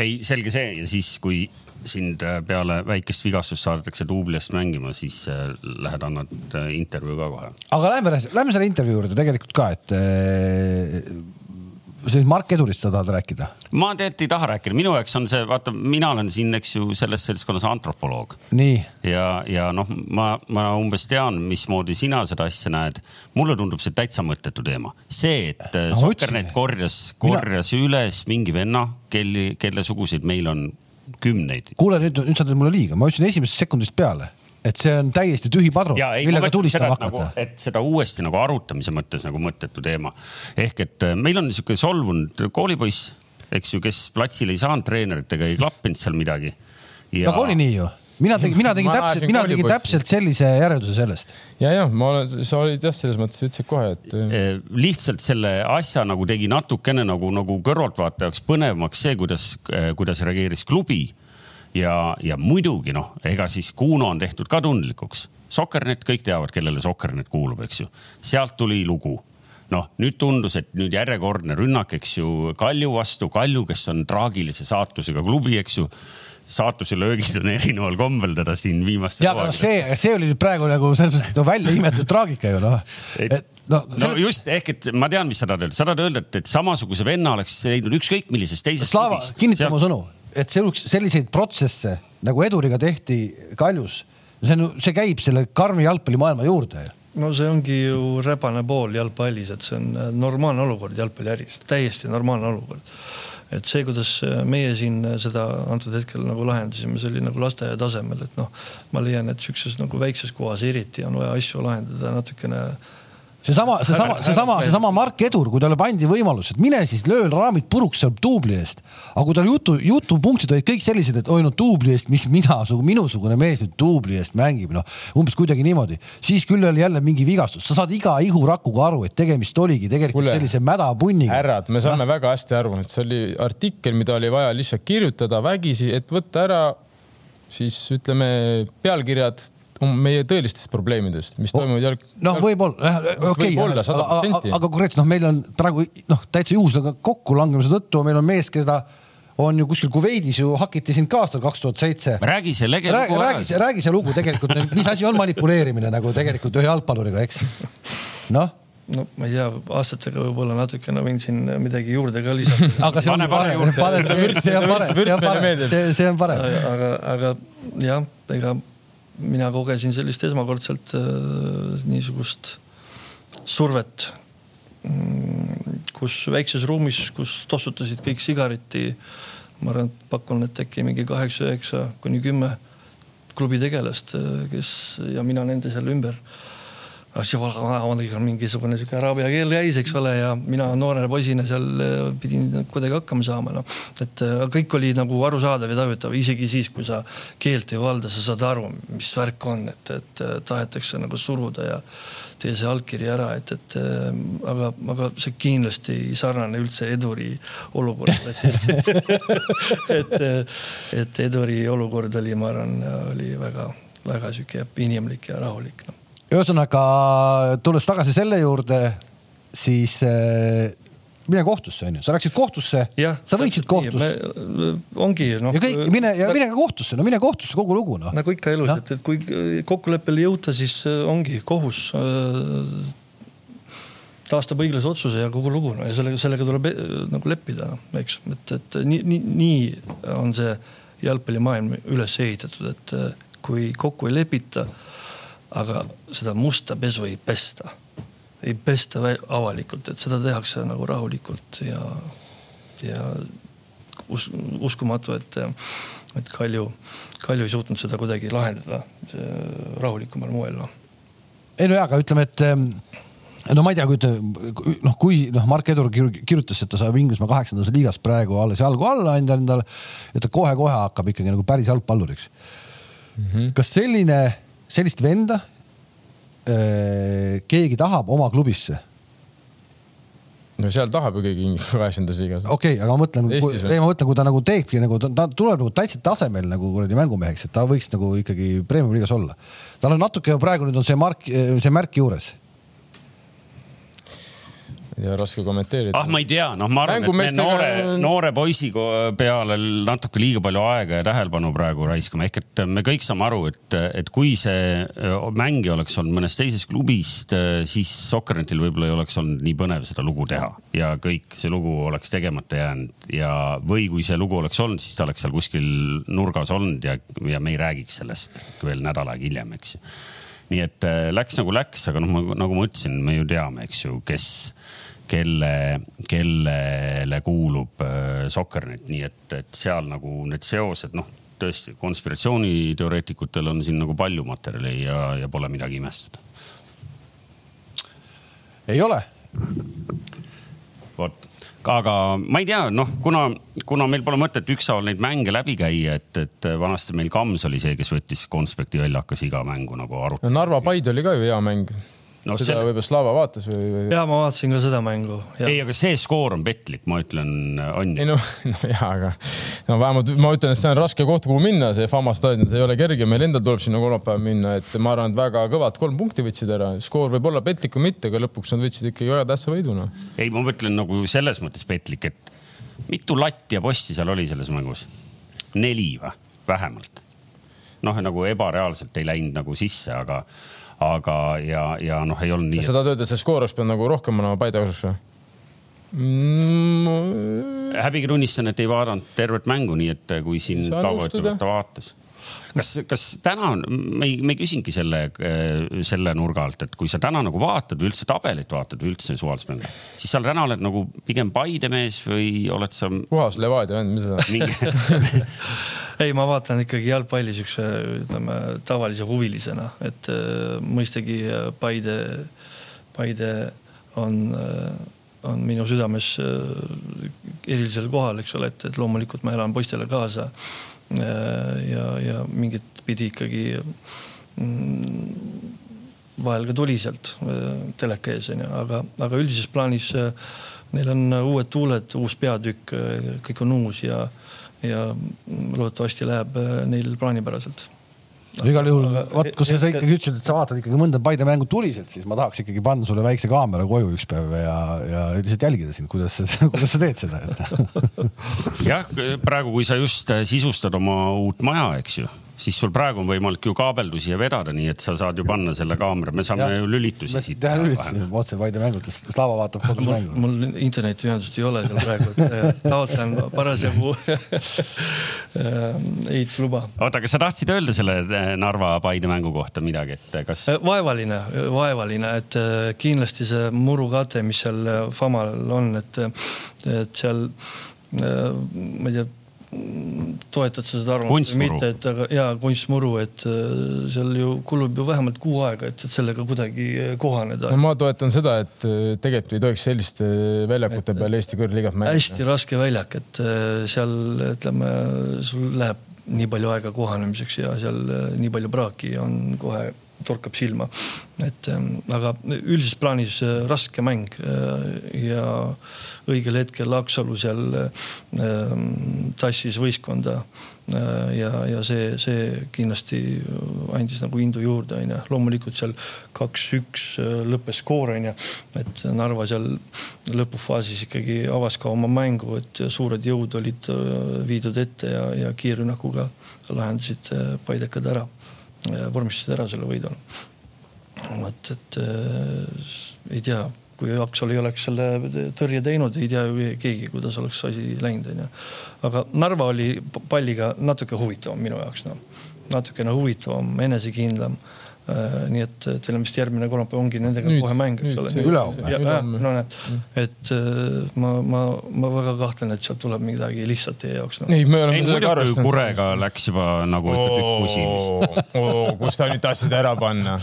ei, selge see ja siis, kui sind äh, peale väikest vigastust saadetakse duubli eest mängima, siis äh, lähed, annad äh, intervjuu ka kohe. aga lähme, lähme selle intervjuu juurde tegelikult ka, et sellest Mark Edurist sa tahad rääkida? ma tegelikult ei taha rääkida, minu jaoks on see, vaata, mina olen siin, eks ju, selles seltskonnas antropoloog. ja, ja noh, ma, ma umbes tean, mismoodi sina seda asja näed. mulle tundub see täitsa mõttetu teema. see, et no, Soccernet korjas, korjas mina... üles mingi venna, kelle, kelle suguseid meil on kümneid. kuule nüüd, nüüd sa teed mulle liiga, ma ütlesin esimesest sekundist peale et see on täiesti tühi padrun, millega tulistama hakata nagu,. et seda uuesti nagu arutamise mõttes nagu mõttetu teema. ehk et äh, meil on niisugune solvunud koolipoiss, eks ju, kes platsil ei saanud treeneritega, ei klappinud seal midagi. Ja... no aga oli nii ju mina tegin, mina tegin täpselt, mina tegin täpselt sellise järelduse sellest. ja, ja ma olen, sa olid jah, selles mõttes ütlesid kohe, et. Eh, lihtsalt selle asja nagu tegi natukene nagu, nagu kõrvaltvaataja jaoks põnevamaks see, kuidas, eh, kuidas reageeris klubi. ja, ja muidugi noh, ega siis Kuno on tehtud ka tundlikuks. Soccernet, kõik teavad, kellele Soccernet kuulub, eks ju. sealt tuli lugu noh, nüüd tundus, et nüüd järjekordne rünnak, eks ju, Kalju vastu, Kalju, kes on traagilise saatusega klubi, eks ju saatuse löögid on erineval kombel teda siin viimastel ja, aga see, see oli nüüd praegu nagu selles mõttes, et välja imetud traagika ju noh. et no, no see... just ehk, et ma tean, mis sa tahad öelda, sa tahad öelda, et, et samasuguse venna oleks leidnud ükskõik millises teises Slava, kinnita mu sõnu, et selliseid protsesse nagu Eduriga tehti Kaljus, see on, see käib selle karmi jalgpallimaailma juurde ju. No see ongi ju räpane pool jalgpallis, et see on normaalne olukord jalgpalliäris, täiesti normaalne olukord et see, kuidas meie siin seda antud hetkel nagu lahendasime, see oli nagu lasteaia tasemel, et noh, ma leian, et sihukeses nagu väikses kohas eriti on vaja asju lahendada natukene seesama, seesama, seesama, seesama Mark Edur, kui talle pandi võimalus, et mine siis löö raamid puruks seal duubli eest. aga kui tal jutu, jutupunktid olid kõik sellised, et oi no duubli eest, mis mina, minusugune mees nüüd duubli eest mängib, noh umbes kuidagi niimoodi, siis küll oli jälle mingi vigastus, sa saad iga ihurakuga aru, et tegemist oligi tegelikult Kule, sellise mädapunniga. härrad, me saame no? väga hästi aru, et see oli artikkel, mida oli vaja lihtsalt kirjutada vägisi, et võtta ära siis ütleme pealkirjad meie tõelistest probleemidest, mis oh, toimuvad jalg. noh, võib-olla, okei, aga, aga konkreetselt noh, meil on praegu noh, täitsa juhusega kokkulangemise tõttu meil on mees, keda on ju kuskil Kuveidis ju hakiti sind ka aastal kaks tuhat seitse. räägi see lege lugu ära. räägi see, räägi see lugu tegelikult, mis asi on manipuleerimine nagu tegelikult ühe jalgpalluriga, eks? noh no ma ei tea, aastatega võib-olla natukene võin siin midagi juurde ka lisada aga see on parem, see on parem, see on parem, see on parem. aga, aga jah, ega mina kogesin sellist esmakordselt äh, niisugust survet, mm, kus väikses ruumis, kus tossutasid kõik sigariti. ma arvan, et pakun, et äkki mingi kaheksa, üheksa kuni kümme klubi tegelast, äh, kes ja mina nende seal ümber mingisugune sihuke araabia keel käis, eks ole, ja mina noore poisina seal äh, pidin kuidagi hakkama saama, noh. et äh, kõik oli nagu arusaadav ja tajutav, isegi siis, kui sa keelt ei valda, sa saad aru, mis värk on, et, et äh, tahetakse nagu suruda ja tee see allkiri ära, et, et aga, aga see kindlasti ei sarnane üldse Eduri olukorrale et, et, Eduri olukord oli, ma arvan, oli väga, väga sihuke inimlik ja rahulik no ühesõnaga tulles tagasi selle juurde, siis äh, mine kohtusse onju, sa läksid kohtusse, sa võitsid kohtus. ongi noh. ja kõik, mine ja mine ka kohtusse, no mine kohtusse, kogu lugu noh. nagu ikka elus no., et, et kui kokkuleppele jõuta, siis äh, ongi kohus äh, taastab õiglase otsuse ja kogu lugu no ja sellega, sellega tuleb nagu leppida, eks, et, et nii, nii, nii on see jalgpallimaailm üles ehitatud, et kui kokku ei lepita aga seda musta pesu ei pesta, ei pesta avalikult, et seda tehakse nagu rahulikult ja, ja us, uskumatu, et, et Kalju, Kalju ei suutnud seda kuidagi lahendada rahulikumal moel no.. ei no jaa, aga ütleme, et no ma ei tea, kui noh, kui noh, Mark Edur kirjutas, et ta saab Inglismaa kaheksandas liigas praegu alles jalgu alla anda endale, et ta kohe-kohe hakkab ikkagi nagu päris jalgpalluriks mm. -hmm. kas selline sellist venda äh, keegi tahab oma klubisse? no seal tahab ju keegi kaheksandas liigas. okei okay,, aga ma mõtlen, ei ma mõtlen, kui ta nagu teebki nagu ta, ta tuleb nagu täitsa tasemel nagu kuradi mängumeheks, et ta võiks nagu ikkagi premium liigas olla. tal on natuke praegu nüüd on see mark, see märk juures ja raske kommenteerida. ah, ma ei tea, noh, ma arvan, et me noore, noore poisi peale natuke liiga palju aega ja tähelepanu praegu raiskame, ehk et me kõik saame aru, et, et kui see mängija oleks olnud mõnest teisest klubist, siis Soccernetil võib-olla ei oleks olnud nii põnev seda lugu teha. Ja kõik see lugu oleks tegemata jäänud. Ja, või kui see lugu oleks olnud, siis ta oleks seal kuskil nurgas olnud ja, ja me ei räägiks sellest veel nädal aega hiljem, eks ju. Nii et läks nagu läks, aga noh, nagu ma ütlesin, me ju teame, eks ju, kes kelle, kellele kuulub äh, Soccernet, nii et, et seal nagu need seosed, noh, tõesti konspiratsiooniteoreetikutel on siin nagu palju materjali ja, ja pole midagi imestada. ei ole. vot, aga ma ei tea, noh, kuna, kuna meil pole mõtet ükshaaval neid mänge läbi käia, et, et vanasti meil Kams oli see, kes võttis konspekti välja, hakkas iga mängu nagu arutama. Narva Paide oli ka ju hea mäng no, seda selle... võib-olla Slava vaatas või, või...? ja ma vaatasin ka seda mängu. ei, aga see skoor on petlik, ma ütlen, on ju. ei no, no ja, aga no vähemalt ma ütlen, et see on raske koht, kuhu minna, see Fama staadion, see ei ole kerge, meil endal tuleb sinna kolmapäeval minna, et ma arvan, et väga kõvad kolm punkti võtsid ära. skoor võib olla petlik või mitte, aga lõpuks nad võtsid ikkagi väga tähtsa võidu, noh. ei, ma mõtlen nagu selles mõttes petlik, et mitu latti ja posti seal oli selles mängus? neli või? vähemalt. noh, nagu ebareaalselt ei läinud nagu sisse, aga aga, ja, ja noh, ei olnud nii. sa tahad öelda, et see skoor oleks pidanud nagu rohkem olema Paide kasuks või? häbiga tunnistan, et ei vaadanud tervet mängu, nii et kui siin Slava ütleb, et ta vaatas kas, kas täna on, me ei, me ei küsinudki selle, selle nurga alt, et kui sa täna nagu vaatad või üldse tabelit vaatad või üldse suvalist mängu, siis sa täna oled nagu pigem Paide mees või oled sa? puhas Levadia vend, mis sa mingi ei, ma vaatan ikkagi jalgpalli siukse, ütleme tavalise huvilisena, et äh, mõistagi äh, Paide, Paide on, äh, on minu südames erilisel kohal, eks ole, et, et loomulikult ma elan poistele kaasa. Ja, ja mingit pidi ikkagi mm, vahel ka tuliselt teleka ees onju, aga, aga üldises plaanis neil on uued tuuled, uus peatükk, kõik on uus ja ja loodetavasti läheb äh, neil plaanipäraselt no igal juhul, vot kui sa ikkagi ütlesid, et sa vaatad ikkagi mõnda Paide mängu tuliselt, siis ma tahaks ikkagi panna sulle väikse kaamera koju üks päev ja, ja lihtsalt jälgida sind, kuidas sa, kuidas sa teed seda, et jah, praegu, kui sa just sisustad oma uut maja, eks ju siis sul praegu on võimalik ju kaabeldusi ja vedada, nii et sa saad ju panna selle kaamera, me saame ju lülitusi siit. teha lülitusi, otse Paide mängudest, Slava vaatab kodus mängu. mul internetiühendust ei ole seal praegu, et äh, taotlen parasjagu ehitusluba. oota, aga sa tahtsid öelda selle äh, Narva Paide mängu kohta midagi, et äh, kas? vaevaline, vaevaline, et kindlasti see murukate, mis seal Famal on, et, et seal ma ei tea toetad sa seda arvamust või mitte, et aga ja kunstmuru, et äh, seal ju kulub ju vähemalt kuu aega, et, et sellega kuidagi äh, kohaneda no. ma toetan seda, et äh, tegelikult ei tohiks selliste väljakute peal Eesti kõrgliigat mängida. hästi raske väljak, et seal ütleme, sul läheb nii palju aega kohanemiseks ja seal nii palju praaki on kohe torkab silma. et ähm, aga üldises plaanis äh, raske mäng äh, ja õigel hetkel Aksalu seal ähm, tassis võistkonda äh, ja, ja see, see kindlasti andis nagu indu juurde, onju. loomulikult seal kaks-üks lõppes skoor, onju. et Narva seal lõpufaasis ikkagi avas ka oma mängu, et suured jõud olid viidud ette ja, ja kiirrünnakuga lahendasid Paidekad ära, vormistasid ära selle võidu. vot, et äh, ei tea, kui Aksalu ei oleks selle tõrje teinud, ei tea ju keegi, kuidas oleks asi läinud, onju. aga Narva oli palliga natuke huvitavam minu jaoks, noh. natukene huvitavam, enesekindlam. Nii et teil on vist järgmine kolmapäev ongi nendega Nüüd- kohe mäng, eks ole. Ülehomme. no näed, et äh, ma, ma, ma väga kahtlen, et sealt tuleb midagi lihtsat teie jaoks no.. ei, me oleme ei sellega arvestanud. Kurega läks juba nagu ikka tükk pusimist. kus ta nüüd tahtsid ära panna?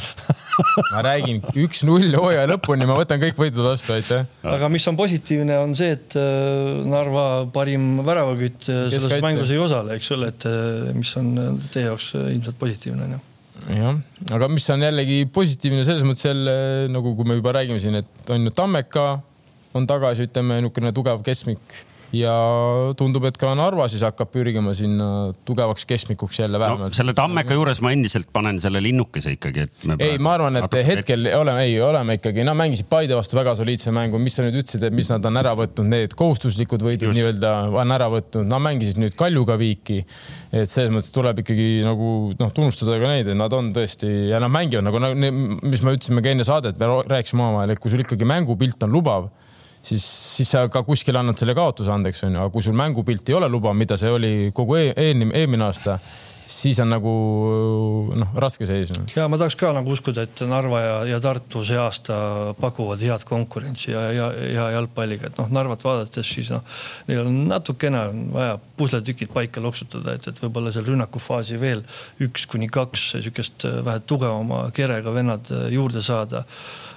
ma räägin üks-null hooaja lõpuni, ma võtan kõik võidud vastu, aitäh. aga mis on positiivne, on see, et äh, Narva parim väravakütt äh, selles mängus ei osale, eks ole, et äh, mis on äh, teie jaoks äh, ilmselt positiivne onju. jah, aga mis on jällegi positiivne selles mõttes jälle nagu, kui me juba räägime siin, et on ju Tammeka on tagasi, ütleme niisugune tugev keskmik ja tundub, et ka Narva siis hakkab pürgima sinna tugevaks keskmikuks jälle no vähemalt. selle Tammeka juures ma endiselt panen selle linnukese ikkagi, et ei, ma arvan, et hetkel oleme, ei oleme ikkagi, nad mängisid Paide vastu väga soliidse mängu, mis sa nüüd ütlesid, et mis nad on ära võtnud, need kohustuslikud võidud nii-öelda on ära võtnud, nad mängisid nüüd Kaljuga viiki. et selles mõttes tuleb ikkagi nagu noh, tunnustada ka neid, et nad on tõesti ja nad mängivad nagu, nagu, mis me ütlesime ka enne saadet, me rääkisime omavahel, et kui sul ikkagi mängupilt on lubav siis, siis sa ka kuskil annad selle kaotuse andeks onju, aga kui sul mängupilt ei ole lubav, mida see oli kogu e eelmine, eelmine aasta, siis on nagu noh, raske seis no.. ja ma tahaks ka nagu uskuda, et Narva ja, ja Tartu see aasta pakuvad head konkurentsi ja, ja, ja jalgpalliga, et noh, Narvat vaadates siis noh, neil on natukene on vaja pusletükid paika loksutada, et, et võib-olla seal rünnakufaasi veel üks kuni kaks sihukest äh, vähe tugevama kerega vennad äh, juurde saada.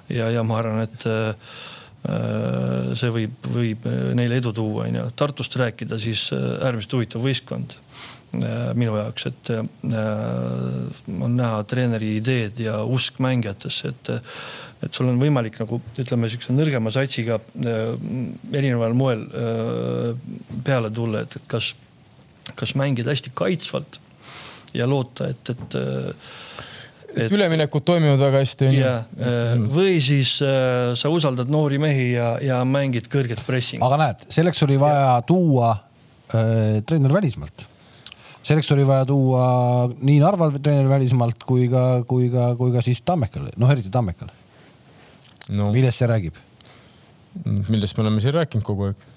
ja, ja ma arvan, et äh, see võib, võib neile edu tuua, onju. Tartust rääkida, siis äh, äärmiselt huvitav võistkond äh, minu jaoks, et äh, on näha treeneri ideed ja usk mängijatesse, et et sul on võimalik nagu ütleme, niisuguse nõrgema satsiga äh, erineval moel äh, peale tulla, et, et kas, kas mängida hästi kaitsvalt ja loota, et, et et üleminekud toimivad väga hästi onju ja, või siis äh, sa usaldad noori mehi ja, ja mängid kõrget pressingut. aga näed, selleks oli vaja tuua äh, treener välismaalt. selleks oli vaja tuua nii Narval treener välismaalt kui ka, kui ka, kui ka siis Tammekal, noh eriti Tammekal. no millest see räägib? millest me oleme siin rääkinud kogu aeg.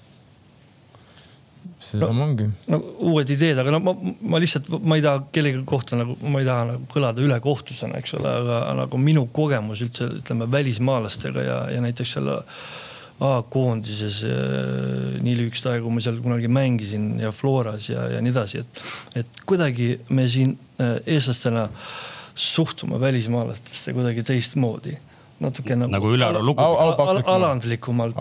Seesama no, ongi. no uued ideed, aga no ma, ma lihtsalt, ma ei taha kellegi kohta nagu, ma ei taha nagu kõlada ülekohtusena, eks ole, aga nagu minu kogemus üldse ütleme välismaalastega ja, ja näiteks seal A-koondises äh, nii lühikest aega, kui ma seal kunagi mängisin ja Floras ja, ja nii edasi, et, et kuidagi me siin äh, eestlastena suhtume välismaalastesse kuidagi teistmoodi natuke nagu, Nagu Ülar lugu. Al, al, aupaklikumalt. alandlikumalt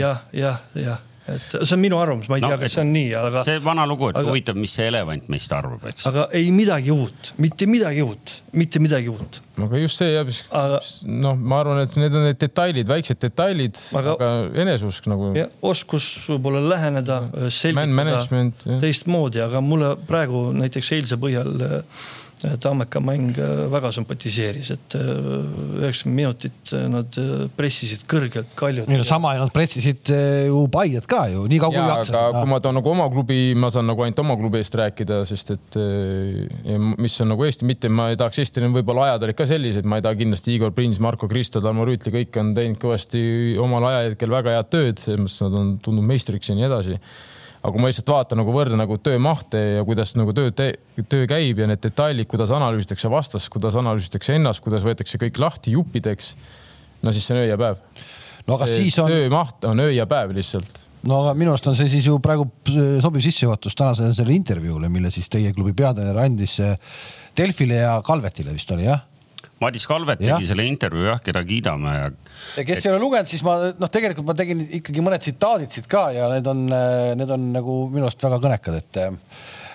jah, jah, jah, jah, et see on minu arvamus, ma ei No, tea, kas see on nii, aga see vana lugu, et aga- huvitav, mis see elevant meist arvab, eks. aga ei midagi uut, mitte midagi uut, mitte midagi uut. aga just see jah, Aga- noh, ma arvan, et need on need detailid, väiksed detailid, Aga- aga eneseusk nagu. ja oskus võib-olla läheneda, selgitada teistmoodi, aga mulle praegu näiteks eilse põhjal äh, Tammeka mäng äh, väga sümpatiseeris, et äh, üheksakümmend minutit äh, nad pressisid kõrgelt kaljut. ei no sama, nad pressisid ju Paiet ka ju, nii kaua kui ja, aga jaksasid kui. ma toon nagu oma klubi, ma saan nagu ainult oma klubi eest rääkida, sest et mis on nagu Eesti, mitte ma ei tahaks Eestile võib-olla ajad olid ka sellised, ma ei taha kindlasti Igor Prins, Marko Kristo, Tarmo Rüütli, kõik on teinud kõvasti omal ajahetkel väga head tööd, selles mõttes nad on tulnud meistriks ja nii edasi aga kui ma lihtsalt vaatan nagu võrdlen nagu töömahte ja kuidas nagu töö, töö käib ja need detailid, kuidas analüüsitakse vastast, kuidas analüüsitakse ennast, kuidas võetakse kõik lahti juppideks. no siis see on öö ja päev. no aga siis on, töömaht on öö ja päev lihtsalt. no aga minu arust on see siis ju praegu sobiv sissejuhatus tänasele sellele intervjuule, mille siis teie klubi peatreener andis eh, Delfile ja Kalvetile vist oli jah? Madis Kalvet tegi selle intervjuu jah, keda kiidame ja. ja kes ei ole lugenud, siis ma noh, tegelikult ma tegin ikkagi mõned tsitaadid siit ka ja need on, eh, need on nagu minu arust väga kõnekad, et eh,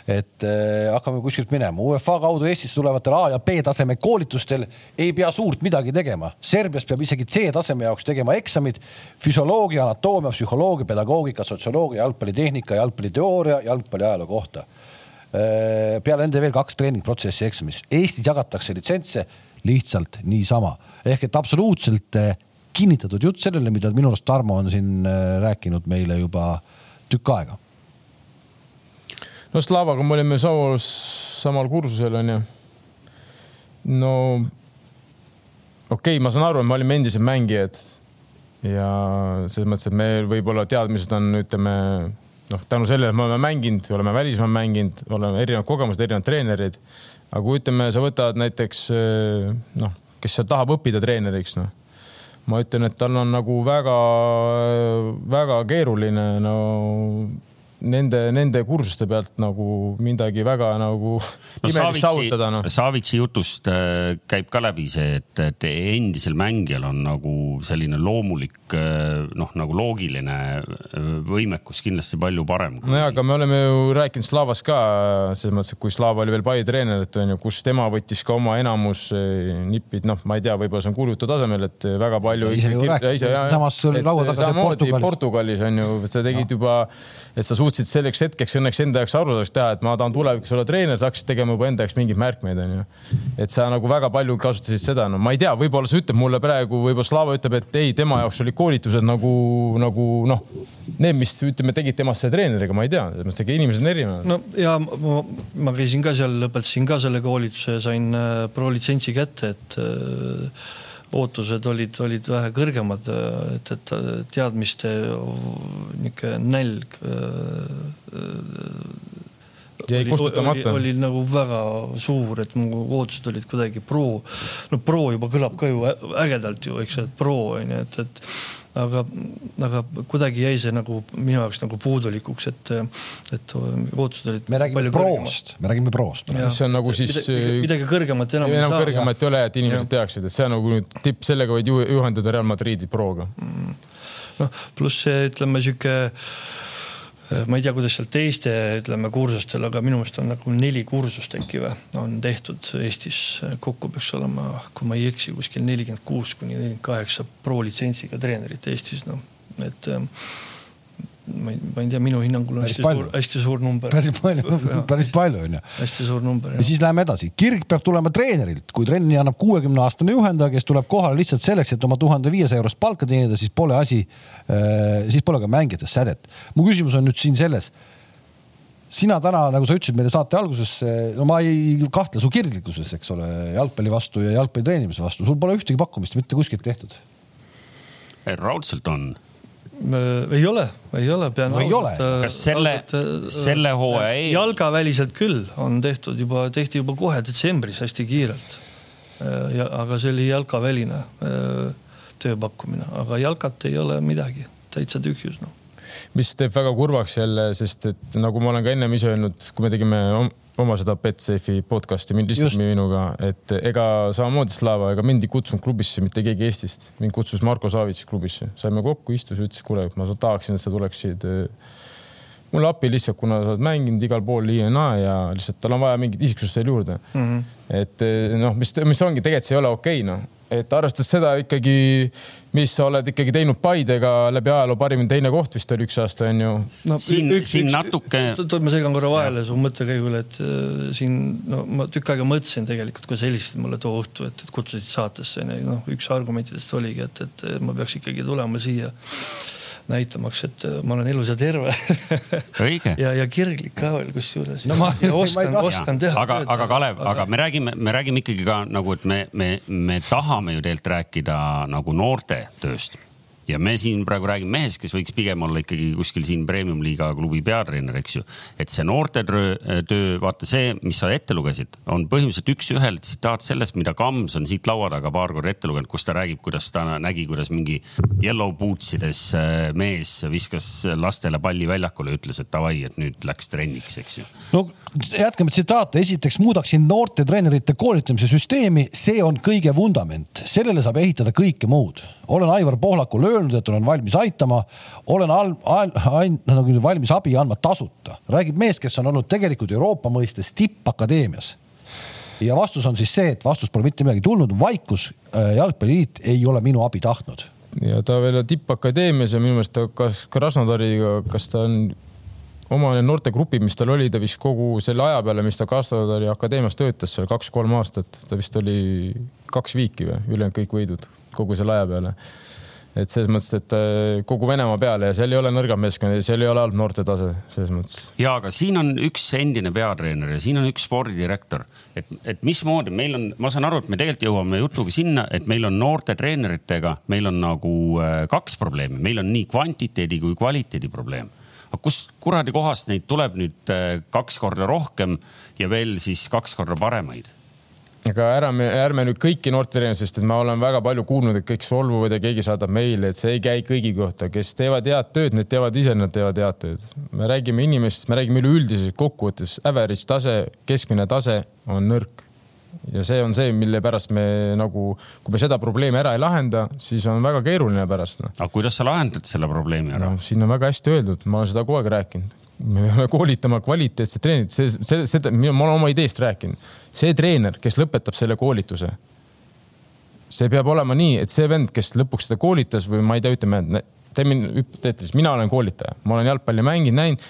et äh, hakkame kuskilt minema. UEFA kaudu Eestisse tulevatel A ja B taseme koolitustel ei pea suurt midagi tegema. Serbias peab isegi C taseme jaoks tegema eksamid füsioloogia, anatoomia, psühholoogia, pedagoogika, sotsioloogia, jalgpallitehnika, jalgpalliteooria, jalgpalliajaloo kohta äh,. peale nende veel kaks treeningprotsessi eksamis. Eestis jagatakse litsentse lihtsalt niisama ehk et absoluutselt äh, kinnitatud jutt sellele, mida minu arust Tarmo on siin äh, rääkinud meile juba tükk aega no Slavaga me olime samas, samal kursusel onju. no okei okay,, ma saan aru, et me olime endised mängijad ja selles mõttes, et meil võib-olla teadmised on, ütleme noh, tänu sellele, et me oleme mänginud, oleme välismaal mänginud, oleme erinevad kogemused, erinevad treenerid. Aga kui ütleme, sa võtad näiteks noh, kes seal tahab õppida treeneriks, noh ma ütlen, et tal on nagu väga-väga keeruline no nende, nende kursuste pealt nagu midagi väga nagu no, imelist saavutada no.. Savitsi jutust äh, käib ka läbi see, et, et endisel mängijal on nagu selline loomulik äh, noh, nagu loogiline äh, võimekus kindlasti palju parem kui.... nojah, aga me oleme ju rääkinud Slavast ka selles mõttes, et kui Slava oli veel Paide treener, et on ju, kus tema võttis ka oma enamus nipid, noh, ma ei tea, võib-olla see on kuulujutu tasemel, et väga palju. samas oli laua taga Portugalis. Portugalis on ju, sa tegid no. juba, et sa suutsid selleks hetkeks õnneks enda jaoks aru teha, et ma tahan tulevikus olla treener, sa hakkasid tegema juba enda jaoks mingeid märkmeid, onju. et sa nagu väga palju kasutasid seda, no ma ei tea, võib-olla sa ütled mulle praegu, võib-olla Slava ütleb, et ei, tema jaoks olid koolitused nagu, nagu noh, need, mis ütleme, tegid temast selle treeneriga, ma ei tea, selles mõttes, et inimesed on erinevad. no ja ma, ma käisin ka seal, lõpetasin ka selle koolituse, sain äh, pro litsentsi kätte, et äh, ootused olid, olid vähe kõrgemad, et, et teadmiste niisugune nälg jäi kustutamata. oli nagu väga suur, et mu ootused olid kuidagi pro, no pro juba kõlab ka ju ägedalt ju, eks et pro on ju, et, et aga, aga kuidagi jäi see nagu minu jaoks nagu puudulikuks, et, et ootused olid. me räägime proost, me räägime proost. mis on nagu siis. midagi kõrgemat enam ei saa. kõrgemat ei ole, et inimesed teaksid, et see on nagu nüüd tipp, sellega võid juhendada Real Madridi prooga mm.. noh, pluss see ütleme sihuke Äh, ma ei tea, kuidas seal teiste, ütleme kursustel, aga minu meelest on nagu neli kursust äkki või on tehtud Eestis. kokku peaks olema, kui ma ei eksi, kuskil nelikümmend kuus kuni nelikümmend kaheksa pro litsentsiga treenerit Eestis, noh, et ähm, ma ei, ma ei tea, minu hinnangul on hästi palju. suur, hästi suur number. päris palju, päris palju on ju. hästi suur number. ja siis läheme edasi, kirg peab tulema treenerilt, kui trenni annab kuuekümne aastane juhendaja, kes tuleb kohale lihtsalt selleks, et oma tuhande viiesaja eurost palka teenida, siis pole asi äh,, siis pole ka mängijates sädet. mu küsimus on nüüd siin selles sina täna, nagu sa ütlesid meile saate alguses, no ma ei kahtle su kirglikkuses, eks ole, jalgpalli vastu ja jalgpalli treenimise vastu, sul pole ühtegi pakkumist mitte kuskilt tehtud. raudselt on ei ole, ei ole, pean no, ausalt. Äh, kas selle, äh, selle hooaja eel? jalgaväliselt küll on tehtud juba, tehti juba kohe detsembris hästi kiirelt. Äh, ja, aga see oli jalkaväline tööpakkumine, aga jalkat ei ole midagi, täitsa tühjus noh mis teeb väga kurvaks jälle, sest et nagu ma olen ka ennem ise öelnud, kui me tegime oma seda Betsafe'i podcast'i mind lihtsalt minuga, et ega samamoodi Slava, ega mind ei kutsunud klubisse mitte keegi Eestist, mind kutsus Marko Savits klubisse, saime kokku, istus, ütles, kuule, ma tahaksin, et sa tuleksid äh, mulle appi lihtsalt, kuna sa oled mänginud igal pool ja naa ja lihtsalt tal on vaja mingit isiksust veel juurde mm. -hmm. et äh, noh, mis, mis ongi, tegelikult see ei ole okei okay,, noh et arvestades seda ikkagi, mis sa oled ikkagi teinud Paidega läbi ajaloo parim teine koht vist oli üks aasta onju no,. siin, siin natuke. ma segan korra vahele su mõttekäigule, et äh, siin no ma tükk aega mõtlesin tegelikult, kui sa helistasid mulle too õhtu, et, et kutsusid saatesse onju, noh üks argumentidest oligi, et, et ma peaks ikkagi tulema siia näitamaks, et äh, ma olen elus ja terve ja, ja kirglik ka veel kusjuures no,. ja oskan, oskan teha. aga, aga Kalev aga..., aga me räägime, me räägime ikkagi ka nagu, et me, me, me tahame ju tegelikult rääkida nagu noorte tööst ja me siin praegu räägime mehest, kes võiks pigem olla ikkagi kuskil siin premium-liiga klubi peatreener, eks ju. et see noortetöö, töö, vaata see, mis sa ette lugesid, on põhimõtteliselt üks-ühele tsitaat sellest, mida Kams on siit laua taga paar korda ette lugenud, kus ta räägib, kuidas ta nägi, kuidas mingi yellow boots ides äh, mees viskas lastele palli väljakule, ütles, et davai, et nüüd läks trenniks, eks ju. no jätkame tsitaate, esiteks muudaksin noortetreenerite koolitamise süsteemi, see on kõige vundament, sellele saab ehitada kõike muud. olen Aivar Pohlakule öelnud, et olen valmis aitama, olen al, al, al, nagu valmis abi andma tasuta, räägib mees, kes on olnud tegelikult Euroopa mõistes tippakadeemias ja vastus on siis see, et vastust pole mitte midagi tulnud, vaikus. Äh, jalgpalliliit ei ole minu abi tahtnud. ja ta veel tippakadeemias ja minu meelest ta kas Krasnodariga, kas ta on oma noortegrupi, mis tal oli, ta vist kogu selle aja peale, mis ta Krasnodari akadeemias töötas seal kaks-kolm aastat, ta vist oli kaks viiki või, ülejäänud kõik võidud kogu selle aja peale. Et selles mõttes, et äh, kogu Venemaa peale ja seal ei ole nõrgam meeskond ja seal ei ole halb noortetase selles mõttes. ja, aga siin on üks endine peatreener ja siin on üks spordidirektor, et, et mismoodi meil on, ma saan aru, et me tegelikult jõuame jutuga sinna, et meil on noorte treeneritega, meil on nagu äh, kaks probleemi, meil on nii kvantiteedi kui kvaliteedi probleem aga kust kuradi kohast neid tuleb nüüd äh, kaks korda rohkem ja veel siis kaks korda paremaid? aga ära, ärme nüüd kõiki noortetreenereid, sest et ma olen väga palju kuulnud, et kõik solvuvad ja keegi saadab meile, et see ei käi kõigi kohta, kes teevad head tööd, need teavad ise, nad teevad head tööd. me räägime inimestest, me räägime üleüldiselt kokkuvõttes, average tase, keskmine tase on nõrk. Ja see on see, mille pärast me nagu, kui me seda probleemi ära ei lahenda, siis on väga keeruline pärast no.. aga kuidas sa lahendad selle probleemi ära no,? siin on väga hästi öeldud, ma olen seda kogu aeg rääkinud me peame koolitama kvaliteetset treenerit, see, see, seda, ma olen oma ideest rääkinud. see treener, kes lõpetab selle koolituse, see peab olema nii, et see vend, kes lõpuks seda koolitas või ma ei tea, ütleme, teeme hüpoteetiliselt, mina olen koolitaja, ma olen jalgpalli mänginud, näinud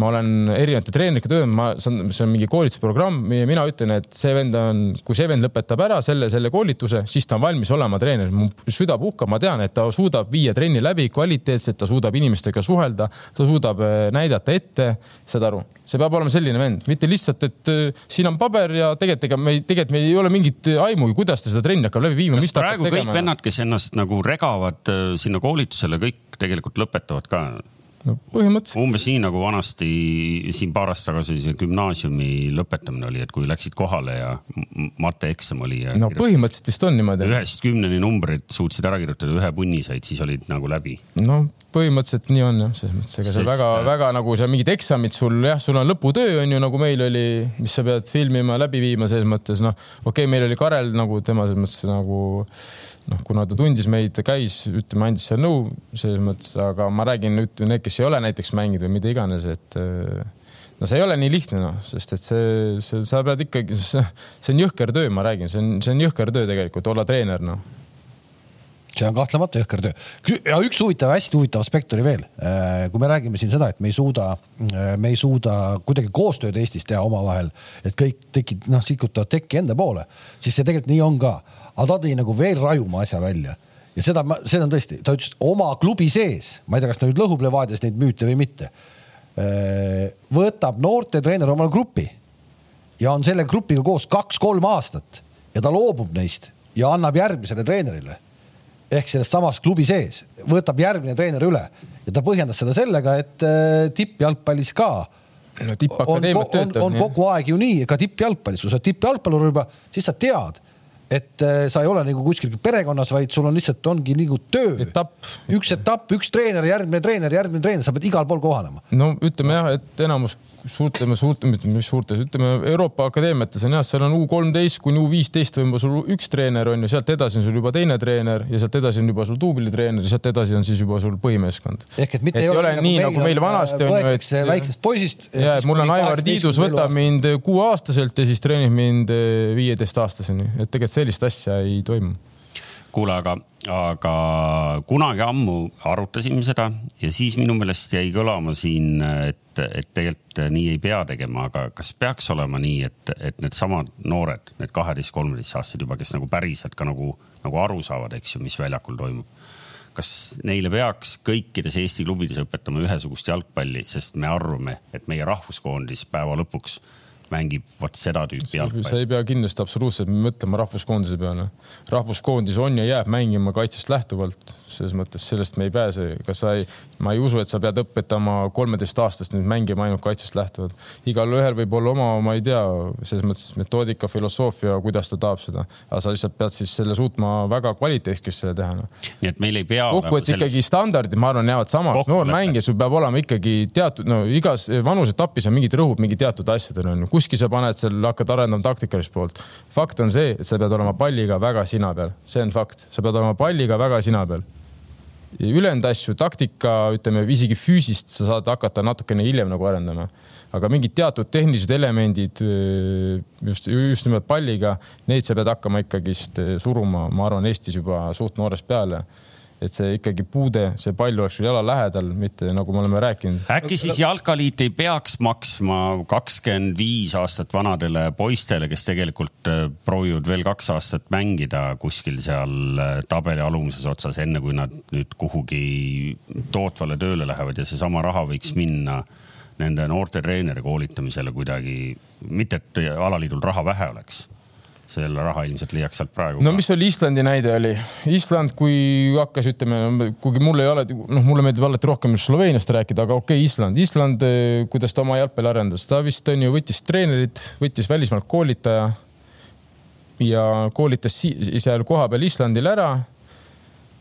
ma olen erinevate treenerite töö, ma saan, see on mingi koolitusprogramm ja mina ütlen, et see vend on, kui see vend lõpetab ära selle, selle koolituse, siis ta on valmis olema treener. mu süda puhkab, ma tean, et ta suudab viia trenni läbi kvaliteetselt, ta suudab inimestega suhelda, ta suudab äh, näidata ette, saad aru see peab olema selline vend, mitte lihtsalt, et äh, siin on paber ja tegelikult ega me tegelikult meil ei ole mingit aimugi, kuidas ta seda trenni hakkab läbi viima. kas praegu kõik vennad, kes ennast nagu regavad äh, sinna koolitusele, kõik tegelikult lõpetavad ka no põhimõtteliselt. umbes nii nagu vanasti siin paar aastat tagasi see gümnaasiumi lõpetamine oli, et kui läksid kohale ja mateeksam oli. no põhimõtteliselt vist on niimoodi. ühest kümneni numbrid suutsid ära kirjutada, ühe punni said, siis olid nagu läbi. no põhimõtteliselt nii on jah, selles mõttes, ega see väga-väga nagu seal mingid eksamid sul jah, sul on lõputöö on ju nagu meil oli, mis sa pead filmima, läbi viima selles mõttes noh, okei okay,, meil oli Karel nagu tema selles mõttes nagu noh, kuna ta tundis meid, ta käis, ütleme, andis seal nõu selles mõttes, aga ma räägin nüüd need, kes ei ole näiteks mänginud või mida iganes, et äh, no see ei ole nii lihtne noh, sest et see, see, sa pead ikkagi, see on jõhker töö, ma räägin, see on, see on jõhker töö tegelikult olla treener noh see on kahtlemata jõhker töö. ja üks huvitav, hästi huvitav aspekt oli veel. Äh, kui me räägime siin seda, et me ei suuda, äh, me ei suuda kuidagi koostööd Eestis teha omavahel, et kõik tekid, noh, sikutavad tekki enda poole, siis see tegelikult nii on ka aga ta tõi nagu veel rajuma asja välja ja seda, seda on tõesti, ta ütles oma klubi sees, ma ei tea, kas ta nüüd lõhub Levadias neid müüte või mitte. võtab noortetreener omale grupi ja on selle grupiga koos kaks-kolm aastat ja ta loobub neist ja annab järgmisele treenerile ehk sellest samast klubi sees, võtab järgmine treener üle ja ta põhjendas seda sellega, et tippjalgpallis ka no, tippakadeemiat töötab. on, on, on kogu aeg ju nii, ka tippjalgpallis, kui sa oled tippjalgpallur juba, siis sa tead et äh, sa ei ole nagu kuskil perekonnas, vaid sul on lihtsalt ongi nagu töö. üks etapp, üks treener, järgmine treener, järgmine treener, sa pead igal pool kohanema. no ütleme jah, et enamus suurte, suurte, mis suurtes, ütleme Euroopa akadeemiates on jah, seal on U kolmteist kuni U viisteist võib-olla sul üks treener on ju, sealt edasi on sul juba teine treener ja sealt edasi on juba sul duublitreener ja sealt edasi on siis juba sul põhimeeskond. ehk et mitte et ei ole nii nagu meil vanasti on ju, et väiksest poisist. ja, et mul on Aivar Tiidus võtab mind kuueaastaselt ja siis treenib mind viieteistaastaseni, et tegelikult sellist asja ei toimu kuule, aga, aga kunagi ammu arutasime seda ja siis minu meelest jäi kõlama siin, et, et tegelikult nii ei pea tegema, aga kas peaks olema nii, et, et needsamad noored, need kaheteist-kolmeteistaastased juba, kes nagu päriselt ka nagu, nagu aru saavad, eks ju, mis väljakul toimub kas neile peaks kõikides Eesti klubides õpetama ühesugust jalgpalli, sest me arvame, et meie rahvuskoondis päeva lõpuks mängib vot seda tüüpi jalgpalli. sa ei pea kindlasti absoluutselt mõtlema rahvuskoondise peale. rahvuskoondis on ja jääb mängima kaitsest lähtuvalt, selles mõttes sellest me ei pääse, kas sa ei, ma ei usu, et sa pead õpetama kolmeteistaastast nüüd mängima ainult kaitsest lähtuvalt. igalühel võib olla oma, ma ei tea, selles mõttes metoodika, filosoofia, kuidas ta tahab seda, aga sa lihtsalt pead siis selle suutma väga kvaliteetselt selle teha no.. nii et meil ei pea. kokkuvõttes selles... ikkagi standardid, ma arvan, jäävad samaks. noor mängija, sul peab olema ikkagi teatud, no igas vanusetapis on mingid rõhud mingi teatud asjadel on ju, kuskil sa paned seal, hakkad arendama taktikalist poolt. fakt on see, et sa pead olema palliga väga sina peal, see on fakt, sa pead olema palliga väga sina peal ülejäänud asju, taktika, ütleme isegi füüsist sa saad hakata natukene hiljem nagu arendama. aga mingid teatud tehnilised elemendid just, just nimelt palliga, neid sa pead hakkama ikkagist suruma, ma arvan, Eestis juba suht noorest peale et see ikkagi puude, see pall oleks sul jala lähedal, mitte nagu me oleme rääkinud. äkki siis Jalkaliit ei peaks maksma kakskümmend viis aastat vanadele poistele, kes tegelikult äh, proovivad veel kaks aastat mängida kuskil seal äh, tabeli alumises otsas, enne kui nad nüüd kuhugi tootvale tööle lähevad ja seesama raha võiks minna nende noorte treeneri koolitamisele kuidagi, mitte et alaliidul raha vähe oleks selle raha ilmselt leiaks sealt praegu. no mis oli Islandi näide oli? Island, kui hakkas, ütleme, kuigi mul ei ole, noh, mulle meeldib alati rohkem Sloveeniast rääkida, aga okei okay,, Island, Island, eh, kuidas ta oma jalgpalli arendas, ta vist on ju, võttis treenerit, võttis välismaalt koolitaja ja koolitas seal kohapeal Islandil ära.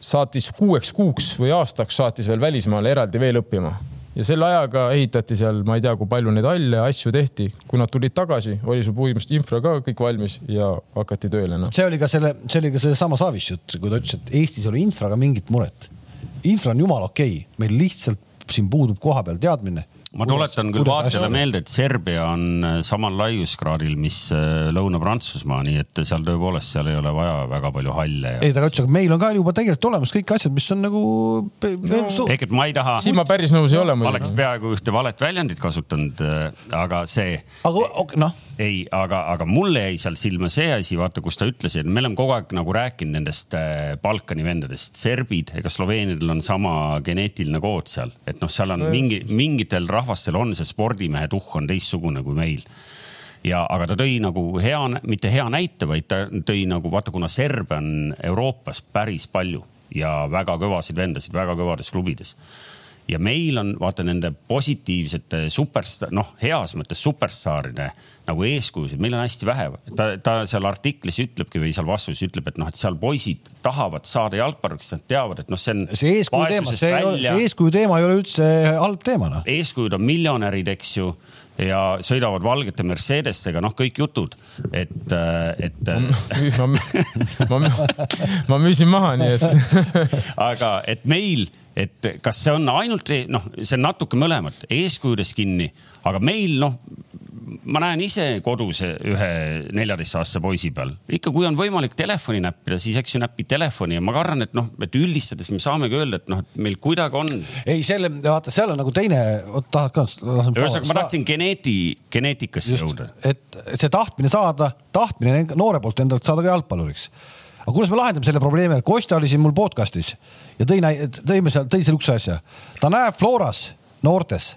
saatis kuueks kuuks või aastaks saatis veel välismaale eraldi veel õppima ja selle ajaga ehitati seal, ma ei tea, kui palju neid halle, asju tehti. kui nad tulid tagasi, oli sul põhimõtteliselt infra ka kõik valmis ja hakati tööle no.. see oli ka selle, see oli ka seesama Savitš jutt, kui ta ütles, et Eestis ei ole infraga mingit muret. infra on jumala okei okay., meil lihtsalt siin puudub kohapeal teadmine ma tuletan küll vaatajale meelde, et Serbia on äh, samal laiuskraadil, mis äh, Lõuna-Prantsusmaa, nii et seal tõepoolest, seal ei ole vaja väga palju halle ja.... ei, ta ütles, aga meil on ka juba tegelikult olemas kõik asjad, mis on nagu no,. ehk et ma ei taha. siin ma päris nõus ei ole. ma oleks peaaegu ühte valet väljendit kasutanud, äh, aga see. aga okay, noh. ei, aga, aga mulle jäi seal silma see asi, vaata, kus ta ütles, et me oleme kogu aeg nagu rääkinud nendest Balkani vendadest, serbid ega Sloveenidel on sama geneetiline kood seal, et noh, seal on mingi, mingitel rahvustel rahvastel on see spordimehe tuhh on teistsugune kui meil. Ja, aga ta tõi nagu hea, mitte hea näite, vaid ta tõi nagu vaata, kuna serbe on Euroopas päris palju ja väga kõvasid vendasid väga kõvades klubides ja meil on vaata nende positiivsete superstaar, noh, heas mõttes superstaaride nagu eeskujusid, meil on hästi vähe. ta, ta seal artiklis ütlebki või seal vastuses ütleb, et noh, et seal poisid tahavad saada jalgpalluriks, nad teavad, et noh, see on. see eeskuju teema, see, see eeskuju teema ei ole üldse halb teema noh. eeskujud on miljonärid, eks ju ja sõidavad valgete Mercedestega, noh, kõik jutud, et, et. ma, ma, ma, ma müüsin maha, nii et aga et meil et kas see on ainult noh, see on natuke mõlemat, eeskujudes kinni, aga meil noh, ma näen ise kodus ühe neljateistaastase poisi peal, ikka kui on võimalik telefoni näppida, siis eks ju näpid telefoni ja ma kardan, et noh, et üldistades me saamegi öelda, et noh, et meil kuidagi on. ei, selle, vaata, seal on nagu teine, tahad ka? ühesõnaga, ma tahtsin geneeti, geneetikasse jõuda. et see tahtmine saada, tahtmine noore poolt endalt saada ka jalgpalluriks aga kuidas me lahendame selle probleemi, Kostja oli siin mul podcast'is ja tõi, tõime seal, tõi sihukese asja. ta näeb Floras noortes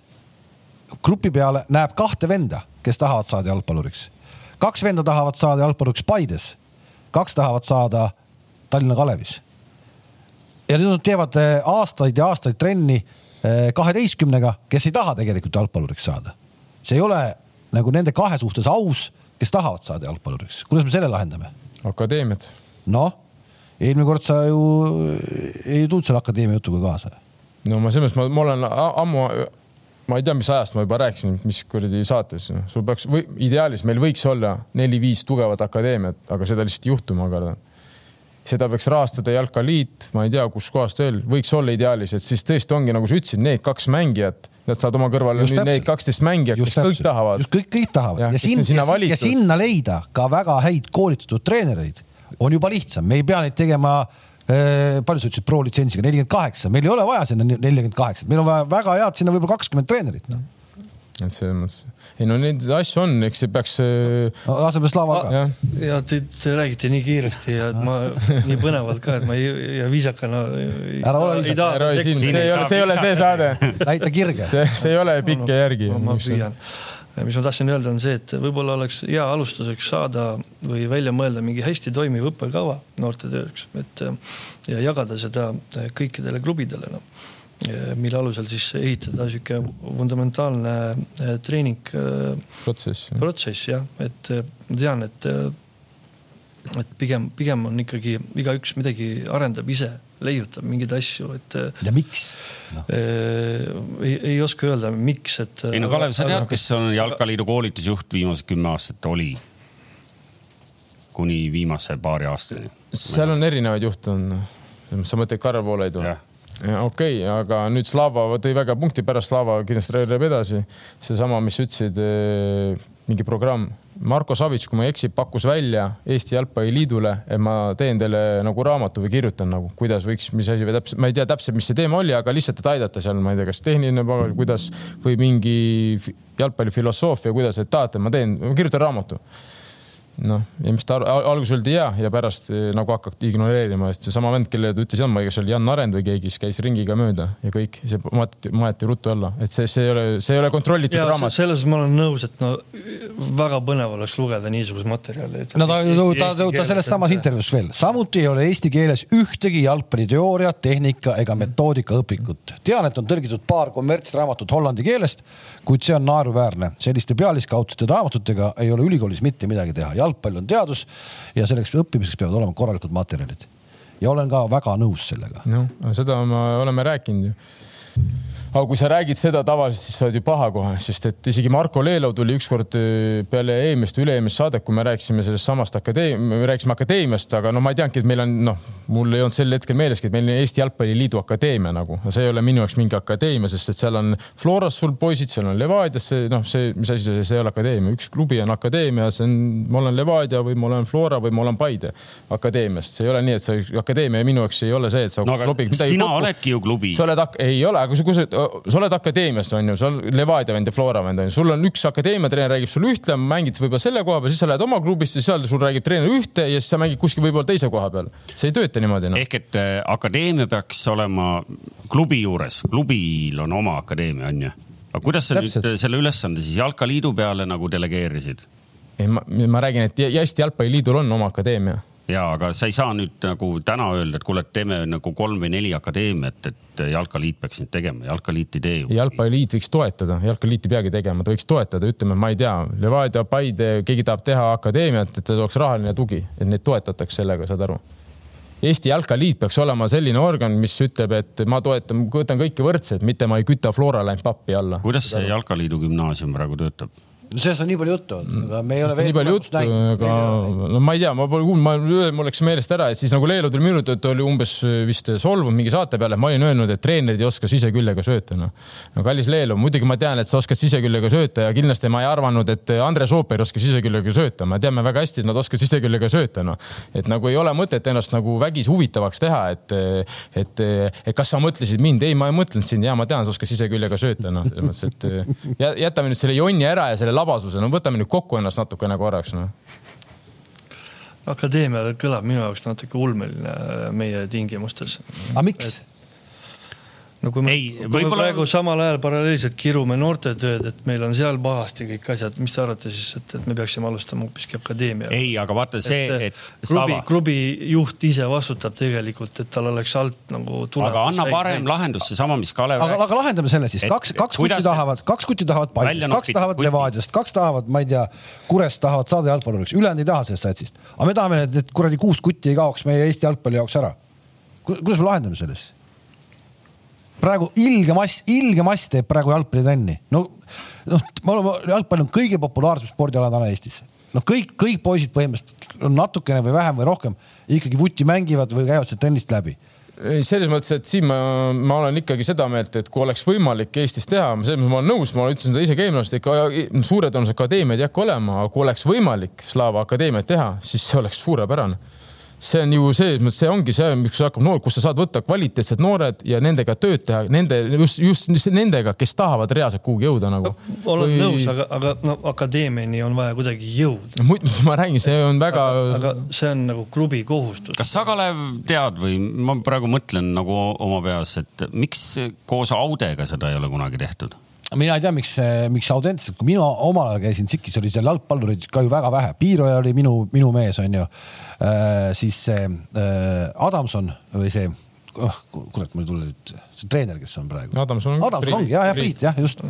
grupi peale näeb kahte venda, kes tahavad saada jalgpalluriks. kaks venda tahavad saada jalgpalluriks Paides, kaks tahavad saada Tallinna Kalevis. ja nüüd nad teevad eh, aastaid ja aastaid trenni eh, kaheteistkümnega, kes ei taha tegelikult jalgpalluriks saada. see ei ole nagu nende kahe suhtes aus, kes tahavad saada jalgpalluriks. kuidas me selle lahendame? akadeemiad noh, eelmine kord sa ju ei tulnud selle akadeemia jutuga kaasa. no ma selles mõttes, ma, olen ammu, ma ei tea, mis ajast ma juba rääkisin, mis kuradi saates, sul peaks või ideaalis meil võiks olla neli-viis tugevat akadeemiat, aga seda lihtsalt ei juhtu, ma kardan seda peaks rahastada Jalkaliit, ma ei tea, kuskohast veel, võiks olla ideaalis, et siis tõesti ongi, nagu sa ütlesid, need kaks mängijat, nad saavad oma kõrvale need kaksteist mängijat, kes kõik tahavad. just kõik, kõik tahavad. Ja, ja, sinna, ja, ja sinna leida ka väga häid koolitatud treenereid on juba lihtsam, me ei pea neid tegema äh, palju sa ütlesid pro litsentsiga, nelikümmend kaheksa, meil ei ole vaja sinna nelikümmend kaheksat, meil on vaja väga head sinna võib-olla kakskümmend treenerit no.. et selles mõttes, ei no neid asju on, eks see peaks äh.... laseme Slava ka. ja te, te räägite nii kiiresti ja ma nii põnevalt ka, et ma ei ja viisakana. ära ole viisakas. see ei ole, see ei ole see saade. näita kirge. see, see ei ole pikk ja järgi. ma püüan mis ma tahtsin öelda, on see, et võib-olla oleks hea alustuseks saada või välja mõelda mingi hästi toimiv õppekava noorte tööks, et ja jagada seda kõikidele klubidele, noh mille alusel siis ehitada sihuke fundamentaalne treening. protsess. protsess jah, et ma tean, et, et pigem, pigem on ikkagi igaüks midagi arendab ise leiutab mingeid asju, et. ja miks no.? Äh, ei, ei oska öelda, miks, et. ei no Kalev, sa tead, kes on Jalkaliidu koolitusjuht viimased kümme aastat oli? kuni viimase paari aastani. seal on erinevaid juhte on, sa mõtled Karel Voolaidu? okei okay,, aga nüüd Slava tõi väga punkti, pärast Slava kindlasti reeleb edasi. seesama, mis sa ütlesid, äh, mingi programm Marko Savits, kui ma ei eksi, pakkus välja Eesti Jalgpalliliidule, et ma teen teile nagu raamatu või kirjutan nagu, kuidas võiks, mis asi või täpselt, ma ei tea täpselt, mis see teema oli, aga lihtsalt, et aidata seal, ma ei tea, kas tehniline, kuidas või mingi jalgpallifilosoofia, kuidas, et tahate, ma teen, ma kirjutan raamatu noh, ja mis ta alguses öeldi ja, ja pärast eh, nagu hakati ignoreerima, sest seesama vend, kellele ta ütles, ma ei tea, kas see oli Jan Arend või keegi, siis käis ringiga mööda ja kõik, see maeti, maeti ruttu alla, et see, see ei ole, see ei ole kontrollitud ja, raamat. selles ma olen nõus, et no väga põnev oleks lugeda niisugust materjali. no ta, ta, ta, ta selles samas intervjuus veel, samuti ei ole eesti keeles ühtegi jalgpalliteooria, tehnika ega metoodika õpikut. tean, et on tõlgitud paar kommertsraamatut hollandi keelest, kuid see on naeruväärne. selliste pealiskaudsete raamatutega ei ole ülikoolis mitte midagi teha jalgpall on teadus ja selleks õppimiseks peavad olema korralikud materjalid. ja olen ka väga nõus sellega. noh, seda me oleme rääkinud ju aga kui sa räägid seda tavaliselt, siis sa oled ju paha kohe, sest et isegi Marko Lelov tuli ükskord äh, peale eelmist, üle-eelmist saadet, kui me rääkisime sellest samast akadeemiast, me rääkisime akadeemiast, aga no ma ei teadnudki, et meil on noh, mul ei olnud sel hetkel meeleski, et meil on Eesti Jalgpalliliidu akadeemia nagu, see ei ole minu jaoks mingi akadeemia, sest et seal on Floras sul poisid, seal on Levadias, see noh, see, mis asi see, see ei ole akadeemia, üks klubi on akadeemia, see on, ma olen Levadia või ma olen Flora või ma olen Paide akadeemiast, see ei ole nii, et see akadeemia minu jaoks ei ole see, et sa no, midagi sina kokku. oledki ju klubi. sa oled, ei ole, aga kui sa sa oled akadeemias, on ju, sa oled Levadia vend ja Flora vend on ju, sul on üks akadeemia treener räägib sulle ühte, mängid võib-olla selle koha peal, siis sa lähed oma klubisse, seal sul räägib treener ühte ja siis sa mängid kuskil võib-olla teise koha peal. see ei tööta niimoodi no.. ehk et äh, akadeemia peaks olema klubi juures, klubil on oma akadeemia, on ju. aga kuidas sa Täpselt. nüüd selle ülesande siis Jalkaliidu peale nagu delegeerisid? ei, ma, ma räägin, et Eesti Jalgpalliliidul on oma akadeemia ja aga sa ei saa nüüd nagu täna öelda, et kuule, et teeme nagu kolm või neli akadeemiat, et jalkaliit peaks neid tegema, jalkaliit ei tee ju. jalgpalliliit võiks toetada, jalkaliit ei peagi tegema, ta võiks toetada, ütleme, ma ei tea, Levadia, Paide, keegi tahab teha akadeemiat, et oleks rahaline tugi, et neid toetatakse sellega, saad aru Eesti Jalkaliit peaks olema selline organ, mis ütleb, et ma toetan, võtan kõiki võrdselt, mitte ma ei küta Flora läinud pappi alla. kuidas see Jalkaliidu gümnaasium praegu töötab? No sellest on nii palju juttu aga me ei ole veel. nii palju juttu, aga no ma ei tea, ma pole kuulnud, ma, mul läks meelest ära, et siis nagu Leelo tuli minu juurde, et oli umbes vist solvunud mingi saate peale, et ma olin öelnud, et treenerid ei oska siseküljega sööta, noh. no kallis Leelo, muidugi ma tean, et sa oskad siseküljega sööta ja kindlasti ma ei arvanud, et Andres Ooper ei oska siseküljega sööta, me teame väga hästi, et nad oskavad siseküljega sööta, noh. et nagu ei ole mõtet ennast nagu vägisi huvitavaks teha, et, et, et kas sa mõtlesid mind, ei, ma ei mõtlenud sind ja ma tean, sa oskad siseküljega sööta, noh, selles mõttes, et jätame nüüd selle jonni ära ja selle labasuse, no võtame nüüd kokku ennast natukene korraks, noh akadeemia kõlab minu jaoks natuke ulmeline meie tingimustes. aga miks? No kui me, ei, kui me praegu samal ajal paralleelselt kirume noortetööd, et meil on seal pahasti kõik asjad, mis te arvate siis, et, et me peaksime alustama hoopiski akadeemia? ei, aga vaata see, et, et klubi, klubi juht ise vastutab tegelikult, et tal oleks alt nagu tulemus. aga anna parem näin. lahendus, seesama, mis Kalev aga, aga lahendame selle siis, kaks, kaks kuti tahavad, kaks kuti tahavad Paidest, kaks tahavad Levadiast, kaks tahavad, ma ei tea, Kurest tahavad saada jalgpalluriks, ülejäänud ei taha sellest satsist. aga me tahame, et kuradi kuus kutti ei kaoks meie Eesti jalgpalli jaoks ära. kuidas me lahendame selle siis? Praegu ilge mass, ilge mass teeb praegu jalgpallitrenni. no, noh, me oleme, jalgpall on kõige populaarsem spordiala täna Eestis. noh, kõik, kõik poisid põhimõtteliselt on natukene või vähem või rohkem ikkagi vuti mängivad või käivad sealt trennist läbi selles mõttes, et siin ma, ma olen ikkagi seda meelt, et kui oleks võimalik Eestis teha, selles mõttes ma olen nõus, ma ütlesin seda ise ka eelmine aasta, ikka suure tõenäosusega akadeemiaid ei hakka olema, aga kui oleks võimalik Slava akadeemiat teha, siis see oleks suurepärane see on ju selles mõttes, see ongi see, miks hakkab noor, kus sa saad võtta kvaliteetsed noored ja nendega tööd teha, nende just, just nendega, kes tahavad reaalselt kuhugi jõuda nagu no,. olen Või... nõus, aga, aga no akadeemiani on vaja kuidagi jõuda. muidu ma räägin, see on väga. aga see on nagu klubi kohustus. kas sa, Kalev, tead või ma praegu mõtlen nagu oma peas, et miks koos Audega seda ei ole kunagi tehtud? Mina ei tea, miks, miks Audentses, kui mina omal ajal käisin Tsikis, oli seal jalgpallureid ka ju väga vähe, Piiroja oli minu, minu mees, onju äh,. siis see äh, Adamson või see oh, kurat, mul ei tule nüüd see treener, kes on praegu. Adamson on. Adamson ongi ja, ja Priit jah, just.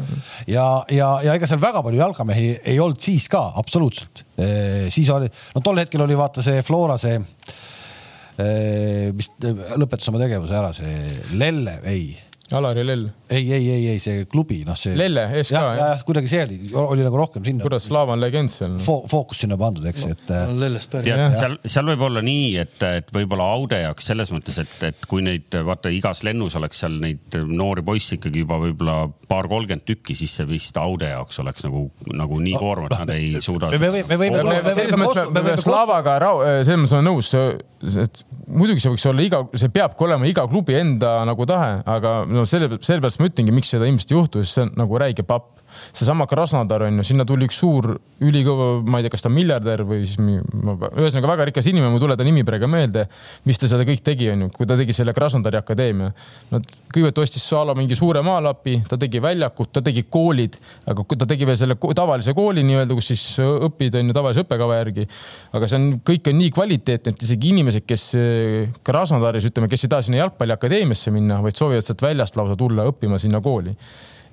ja, ja, ja ega seal väga palju jalgamehi ei olnud siis ka absoluutselt e,. siis oli, no tol hetkel oli vaata see Flora see e,, mis lõpetas oma tegevuse ära, see Lelle, ei Alari Lell. ei, ei, ei, ei see klubi, noh see. Lelle, SK jah? jah, kuidagi see oli, oli nagu rohkem sinna. kuidas Slaavan legend seal Fo? fookus sinna pandud, eks no,, et. Äh, Lellest pärit. seal, seal võib olla nii, et, et võib-olla Aude jaoks selles mõttes, et, et kui neid vaata igas lennus oleks seal neid noori poisse ikkagi juba võib-olla paar-kolmkümmend tükki, siis see vist Aude jaoks oleks nagu, nagu nii koormav, et nad ei suuda. me võime, me võime. selles mõttes me võime Slavaga, selles mõttes olen nõus, et muidugi see võiks olla iga, see peabki olema iga klubi enda nagu tahe, aga no selle, sellepärast ma ütlengi, miks seda ilmselt juhtus, see on nagu räige papp. Seesama Krasnodar on ju, sinna tuli üks suur ülikõva, ma ei tea, kas ta miljardär või siis ühesõnaga väga rikas inimene, mul ei tule ta nimi praegu meelde. mis ta seda kõik tegi, on ju, kui ta tegi selle Krasnodari akadeemia. Nad kõigepealt ostis Saalo mingi suure maalapi, ta tegi väljakud, ta tegi koolid, aga ta tegi veel selle tavalise kooli nii-öelda, kus siis õpid on ju tavalise õppekava järgi. aga see on, kõik on nii kvaliteetne, et isegi inimesed, kes Krasnodaris ütleme, kes ei taha sinna jalgpalliakadeemiasse minna, vaid soovivad sealt väljast lausa tulla õppima sinna kooli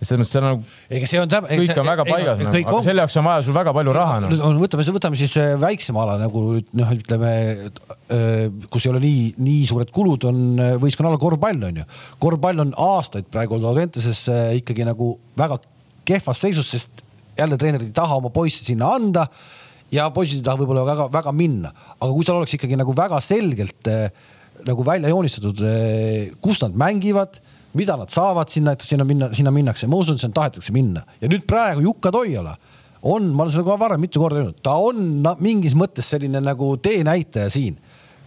selles mõttes see on nagu. ega see on täp-. kõik on väga paigas, nagu, aga on... selle jaoks on vaja sul väga palju raha no.. võtame, võtame siis äh, väiksema ala nagu noh, ütleme, äh, kus ei ole nii, nii suured kulud, on äh, võistkonna all korvpall on ju. korvpall on aastaid praegu olnud Audenteses ikkagi nagu väga kehvas seisus, sest jälle treenerid ei taha oma poisse sinna anda ja poisid ei taha võib-olla väga-väga minna, aga kui seal oleks ikkagi nagu väga selgelt nagu välja joonistatud, kus nad mängivad mida nad saavad sinna, et sinna minna, sinna minnakse, ma usun, sinna tahetakse minna. Ja nüüd praegu Jukka Toiala on, ma olen seda ka varem mitu korda öelnud, ta on mingis mõttes selline nagu teenäitaja siin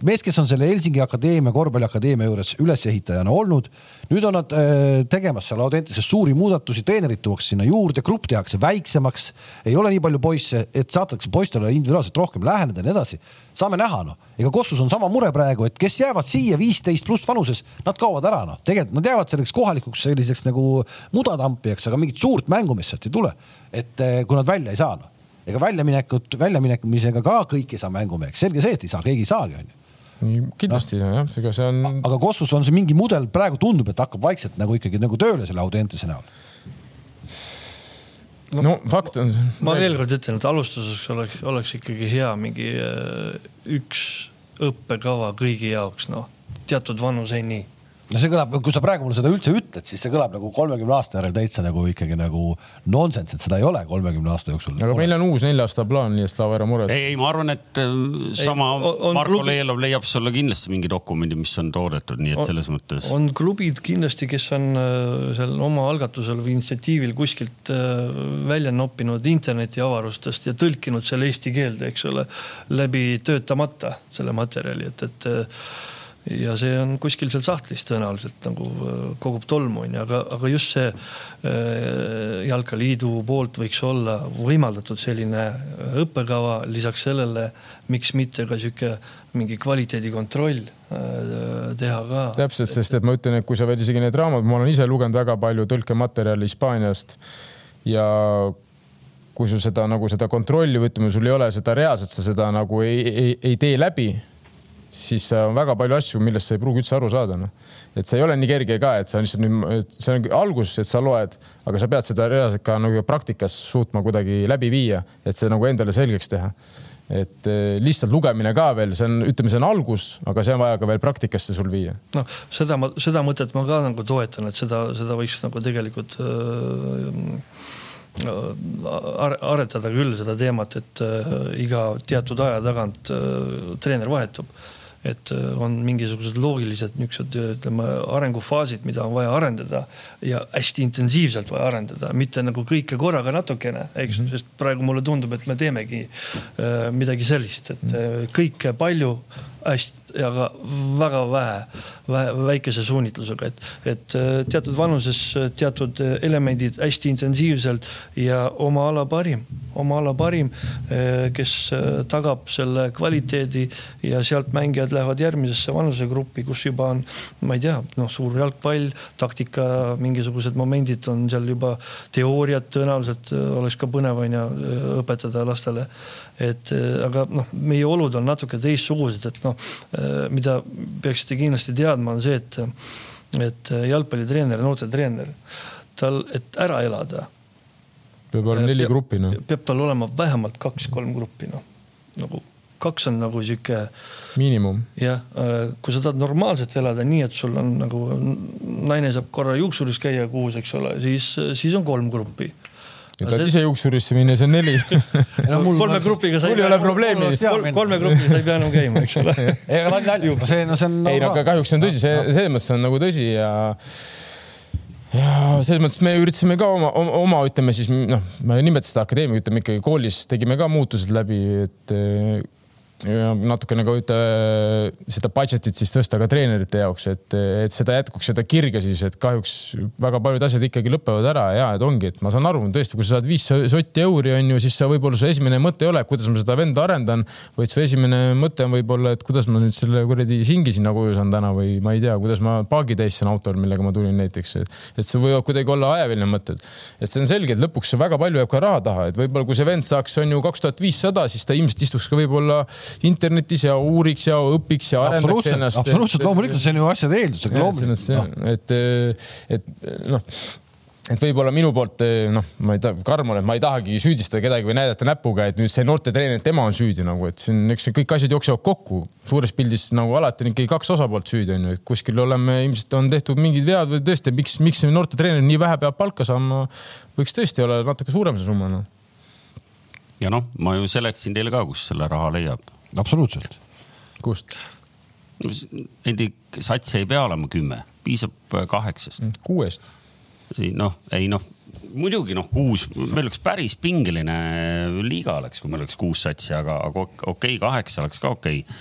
mees, kes on selle Helsingi Akadeemia, korvpalliakadeemia juures ülesehitajana olnud. nüüd on nad äh, tegemas seal Audentases suuri muudatusi, treenerid tuuakse sinna juurde, grupp tehakse väiksemaks. ei ole nii palju poisse, et saadakse poistele individuaalselt rohkem läheneda ja nii edasi. saame näha noh, ega Kossus on sama mure praegu, et kes jäävad siia viisteist pluss vanuses, nad kaovad ära noh, tegelikult nad jäävad selleks kohalikuks selliseks nagu mudatampijaks, aga mingit suurt mängumeest sealt ei tule. et äh, kui nad välja ei saa noh ega väljaminekut, väljaminemisega ka kõik ei saa mängumeheks, selge see, et ei saa, keegi ei saagi, onju kindlasti no. jah, ega see on. aga Kossus on see mingi mudel, praegu tundub, et hakkab vaikselt nagu ikkagi nagu tööle selle Audentese näol. no, no fakt on. ma veel kord ütlen, et alustuseks oleks, oleks ikkagi hea mingi äh, üks õppekava kõigi jaoks, noh, teatud vanuseni no see kõlab, kui sa praegu mulle seda üldse ütled, siis see kõlab nagu kolmekümne aasta järel täitsa nagu ikkagi nagu nonsense, et seda ei ole kolmekümne aasta jooksul. aga meil on uus nelja aasta plaan, nii et Slava ära muretse. ei, ei, ma arvan, et äh, sama ei, on, Marko klubi... Leelov leiab sulle kindlasti mingi dokumendi, mis on toodetud, nii et on, selles mõttes. on klubid kindlasti, kes on äh, seal oma algatusel või initsiatiivil kuskilt äh, välja noppinud internetiavarustest ja tõlkinud selle eesti keelde, eks ole, läbi töötamata selle materjali, et, et ja see on kuskil seal sahtlis tõenäoliselt nagu äh, kogub tolmu onju, aga, aga just see äh, jalkaliidu poolt võiks olla võimaldatud selline äh, õppekava, lisaks sellele miks mitte ka sihuke mingi kvaliteedikontroll teha ka. täpselt, sest et ma ütlen, et kui sa veel isegi need raamatud, ma olen ise lugenud väga palju tõlkematerjali Hispaaniast ja kui sul seda nagu seda kontrolli või ütleme, sul ei ole seda reaalselt, sa seda nagu ei, ei, ei tee läbi siis on väga palju asju, millest sa ei pruugi üldse aru saada, noh. et see ei ole nii kerge ka, et sa lihtsalt nüüd, see on algus, et sa loed, aga sa pead seda reaalselt ka nagu praktikas suutma kuidagi läbi viia, et see nagu endale selgeks teha. et eh, lihtsalt lugemine ka veel, see on, ütleme, see on algus, aga see on vaja ka veel praktikasse sul viia. noh, seda ma, seda mõtet ma ka nagu toetan, et seda, seda võiks nagu tegelikult äh, aretada küll seda teemat, et äh, iga teatud aja tagant äh, treener vahetub et äh, on mingisugused loogilised niisugused ütleme arengufaasid, mida on vaja arendada ja hästi intensiivselt vaja arendada, mitte nagu kõike korraga natukene, eks mm, -hmm. sest praegu mulle tundub, et me teemegi äh, midagi sellist, et äh, kõike palju hästi, aga väga vähe, vähe, väikese suunitlusega, et, et teatud vanuses teatud elemendid hästi intensiivselt ja oma ala parim oma ala parim, kes tagab selle kvaliteedi ja sealt mängijad lähevad järgmisesse vanusegruppi, kus juba on, ma ei tea, noh, suur jalgpall, taktika, mingisugused momendid on seal juba, teooriat tõenäoliselt oleks ka põnev on ju õpetada lastele. Et aga noh, meie olud on natuke teistsugused, et noh, mida peaksite kindlasti teadma, on see, et et jalgpallitreener, noortetreener, tal, et ära elada. peab olema neli gruppi noh. peab tal olema vähemalt kaks-kolm gruppi noh, nagu kaks on nagu sihuke. miinimum. jah, kui sa tahad normaalselt elada nii, et sul on nagu naine saab korra juuksuris käia kuus, eks ole, siis, siis on kolm gruppi ja tahad ise juuksurisse minna, see on neli no, kolme grupiga sa ei pea. probleemi. kolme grupiga sa ei pea enam käima, eks ole. ega nalja nalju, see, no see on. ei no aga kahjuks see on tõsi, see selles mõttes on nagu tõsi ja ja selles mõttes me üritasime ka oma, oma, oma, ütleme siis noh, ma ei nimeta seda akadeemia, ütleme ikkagi koolis tegime ka muutused läbi, et ja natukene ka üte, seda budget'it siis tõsta ka treenerite jaoks, et, et seda jätkuks seda kirge siis, et kahjuks väga paljud asjad ikkagi lõpevad ära ja et ongi, et ma saan aru tõesti, kui sa saad viis sotti euri, on ju, siis sa võib-olla su esimene mõte ei ole, kuidas ma seda venda arendan, vaid su esimene mõte on võib-olla, et kuidas ma nüüd selle kuradi singi sinna koju saan täna või ma ei tea, kuidas ma paagi täis saan autol, millega ma tulin näiteks, et, et see võivad kuidagi olla ajaväline mõtted. et see on selge, et lõpuks väga palju jääb ka raha taha, et võib-olla kui see vend saaks, on ju kaks tuhat viissada, siis ta ilmselt istuks ka võib-olla internetis ja uuriks ja õpiks ja arendaks ennast. absoluutselt, loomulikult see on ju asjade eeldus, aga loomulikult. No. et, et noh et võib-olla minu poolt noh, ma ei tea, karm olen, ma ei tahagi süüdistada kedagi või näidata näpuga, et nüüd see noortetreener, tema on süüdi nagu, et siin eks kõik asjad jooksevad kokku. suures pildis nagu alati on ikkagi kaks osapoolt süüdi on ju, et kuskil oleme, ilmselt on tehtud mingid vead või tõesti, miks, miks noortetreener nii vähe peab palka saama, võiks tõesti olla natuke suurem see summa noh. ja noh, ma ju seletasin teile ka, kust selle raha leiab absoluutselt. kust? Neid satse ei pea olema kümme, piisab äh, kaheksast. Mm, kuuest. noh, ei noh, muidugi noh, kuus, meil oleks päris pingeline liiga oleks, kui meil oleks kuus satsi, aga, aga okei okay,, kaheksa oleks ka okei okay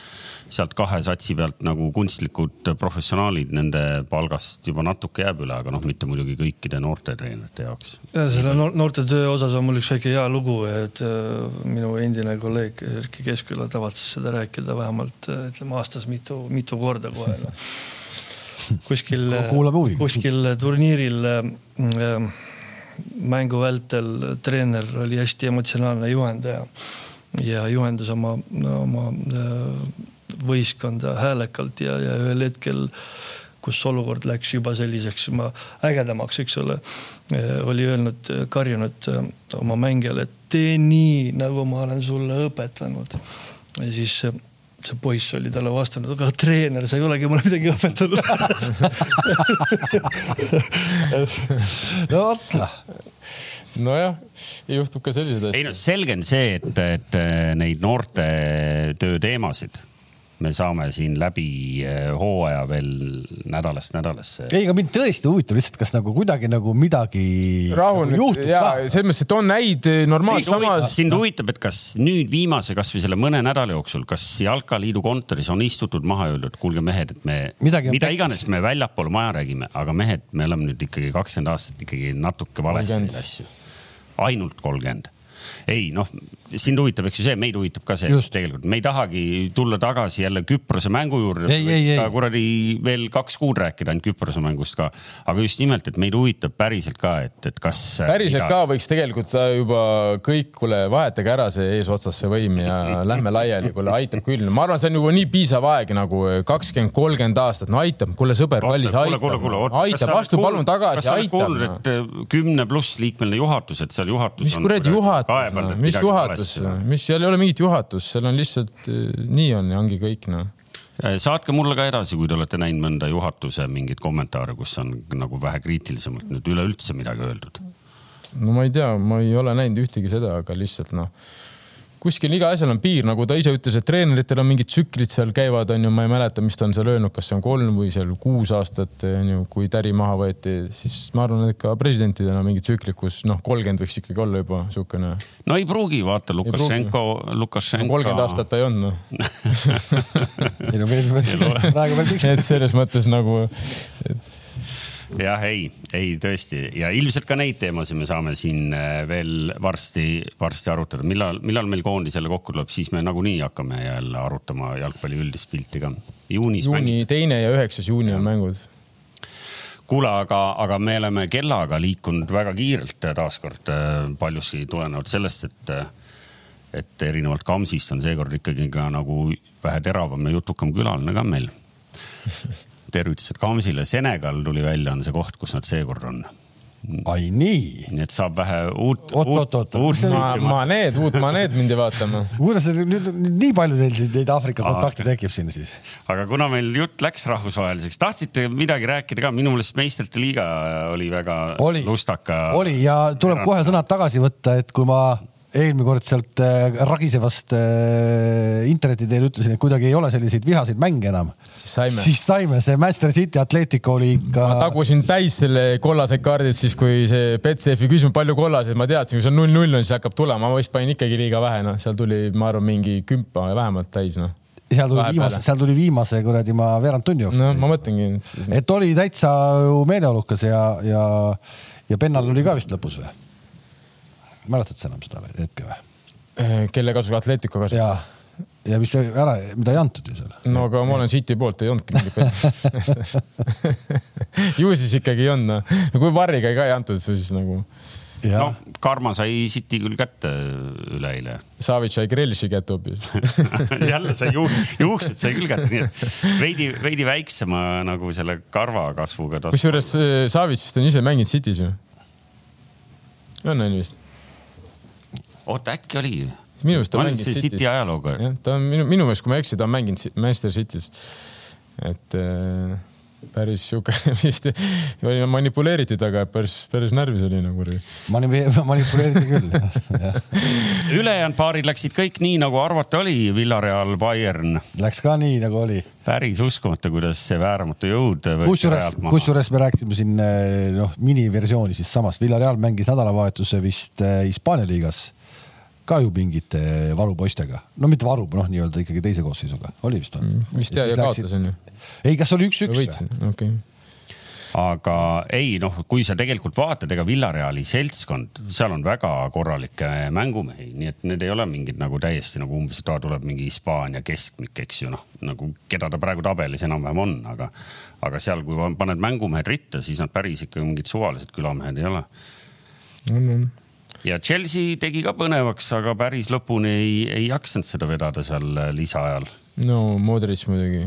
sealt kahe satsi pealt nagu kunstlikud professionaalid, nende palgast juba natuke jääb üle, aga noh, mitte muidugi kõikide noortetreenerite jaoks. ja selle noorte töö osas on mul üks väike hea lugu, et äh, minu endine kolleeg Erkki Keskküla tavatses seda rääkida vähemalt äh, ütleme aastas mitu, mitu korda kohe no. kuskil, kuskil turniiril äh, mängu vältel treener oli hästi emotsionaalne juhendaja ja juhendas oma, oma võistkonda häälekalt ja, ja ühel hetkel, kus olukord läks juba selliseks ma ägedamaks, eks ole, eh, oli öelnud, karjunud eh, oma mängijale, et tee nii, nagu ma olen sulle õpetanud. ja siis eh, see poiss oli talle vastanud, aga treener, sa ei olegi mulle midagi õpetanud no vot noh nojah, juhtub ka selliseid asju. ei no selge on see, et, et neid noorte töö teemasid me saame siin läbi eh, hooaja veel nädalast nädalasse. ei, aga mind tõesti huvitab lihtsalt, kas nagu kuidagi nagu midagi rahu nagu juhtub ja selles mõttes, et on häid eh, normaalseid samas. sind huvitab, et kas nüüd viimase, kasvõi selle mõne nädala jooksul, kas Jalkaliidu kontoris on istutud maha ja öeldud, kuulge mehed, et me, mida iganes me väljapool maja räägime, aga mehed, me oleme nüüd ikkagi kakskümmend aastat ikkagi natuke valesti neid asju. ainult kolmkümmend ei noh, sind huvitab, eks ju see, meid huvitab ka see Just. tegelikult, me ei tahagi tulla tagasi jälle Küprose mängu juurde. ka kuradi veel kaks kuud rääkida ainult Küprose mängust ka. aga just nimelt, et meid huvitab päriselt ka, et, et kas. päriselt iga... ka võiks tegelikult juba kõik, kuule, vahetage ära see eesotsas see võim ja lähme laiali, kuule aitab küll. ma arvan, see on juba nii piisav aeg nagu kakskümmend, kolmkümmend aastat, no aitab, kuule sõber, kallis, aitab. aitab, astu palun tagasi, aitab. sa et kümne pluss liikmeline juhatus, et seal juhatus. mis kuradi juhatus? no, mis juhatus, mis seal ei ole mingit juhatust, seal on lihtsalt eh, nii on ja ongi kõik noh eh, saatke mulle ka edasi, kui te olete näinud mõnda juhatuse mingeid kommentaare, kus on nagu vähe kriitilisemalt nüüd üleüldse midagi öeldud. no ma ei tea, ma ei ole näinud ühtegi seda, aga lihtsalt noh kuskil igal asjal on piir, nagu ta ise ütles, et treeneritel on mingid tsüklid seal käivad, on ju, ma ei mäleta, mis ta on seal öelnud, kas see on kolm või seal kuus aastat, on ju, kui täri maha võeti, siis ma arvan, et ka presidentidel on mingi tsüklid, kus noh, kolmkümmend võiks ikkagi olla juba niisugune. no ei pruugi, vaata Lukašenko, Lukašenko. kolmkümmend aastat ta ei olnud noh ei no meil praegu veel. et selles mõttes nagu et jah, ei, ei tõesti ja ilmselt ka neid teemasid me saame siin äh, veel varsti, varsti arutada, millal, millal meil koondis jälle kokku tuleb, siis me nagunii hakkame jälle arutama jalgpalli üldist pilti ka. juunis. juuni teine ja üheksas juuni on mängud. kuule, aga, aga me oleme kellaga liikunud väga kiirelt taaskord äh, paljuski tulenevalt sellest, et, et erinevalt Kamsist on seekord ikkagi ka nagu vähe teravam ja jutukam külaline ka meil tervitused Kamsile, Senegal tuli välja, on see koht, kus nad seekord on. ai nii. nii et saab vähe uut. oot, oot, oot, uut. Ma, Maneed, uut Maneed mindi vaatama. kuidas nüüd, nüüd nii palju teil siin neid Aafrika kontakte tekib siin siis? aga kuna meil jutt läks rahvusvaheliseks, tahtsite midagi rääkida ka, minu meelest meistrite liiga oli väga oli, lustaka. oli ja tuleb kohe sõnad tagasi võtta, et kui ma eelmine kord sealt äh, ragisevast äh, interneti teel ütlesin, et kuidagi ei ole selliseid vihaseid mänge enam. siis saime. see Manchester City Atletico oli ikka. ma tagusin täis selle kollased kaardid, siis kui see Betsafe küsis, palju kollaseid, ma teadsin, kui see on null-null on, siis hakkab tulema, ma vist panin ikkagi liiga vähe, noh, seal tuli, ma arvan, mingi kümpa vähemalt täis, noh seal tuli viimase, seal tuli viimase kuradi ma veerand tunni jooksul. no ma mõtlengi. et oli täitsa meeleolukas ja, ja, ja pennal oli ka vist lõpus või? Mäletad sa enam seda hetke või? Eh, kelle kasuks, Atletico kasuks? ja, ja mis ära, mida ei antud ju seal. no aga ma olen City poolt, ei olnudki mingit ju siis ikkagi on, noh. no kui Varriga ka ei antud, siis nagu. no Karma sai City küll kätte üleeile. Savic sai Grelishi kätte hoopis jälle sai ju, juuksed sai küll kätte, nii et veidi, veidi väiksema nagu selle karva kasvuga. kusjuures eh, Savic vist on ise mänginud City's ju. on, on vist oota, äkki oli? minu meelest ta mängis City's. City ajalooga. jah, ta on minu, minu meelest, kui ma ei eksi, ta on mänginud Manchester City's. et äh, päris sihuke vist oli manipuleeritud, aga päris, päris närvis oli nagu. manipuleeriti küll ülejäänud paarid läksid kõik nii, nagu arvata oli, Villareal, Bayern. Läks ka nii, nagu oli. päris uskumatu, kuidas see vääramatu jõud. kusjuures, kusjuures me rääkisime siin noh, miniversiooni siis samast, Villareal mängis nädalavahetuse vist äh, Hispaania liigas ka ju mingite varupoistega, no mitte varu, noh, nii-öelda ikkagi teise koosseisuga, oli vist on mm,? vist ja, ja kaotas on ju. ei, kas oli üks-üks või? okei okay. aga ei noh, kui sa tegelikult vaatad, ega Villareali seltskond, seal on väga korralikke mängumehi, nii et need ei ole mingid nagu täiesti nagu umbes, et tuleb mingi Hispaania keskmik, eks ju noh, nagu keda ta praegu tabelis enam-vähem on, aga, aga seal, kui paned mängumehed ritta, siis nad päris ikka mingid suvalised külamehed ei ole mm. -hmm ja Chelsea tegi ka põnevaks, aga päris lõpuni ei, ei jaksanud seda vedada seal lisaajal. no Modric muidugi.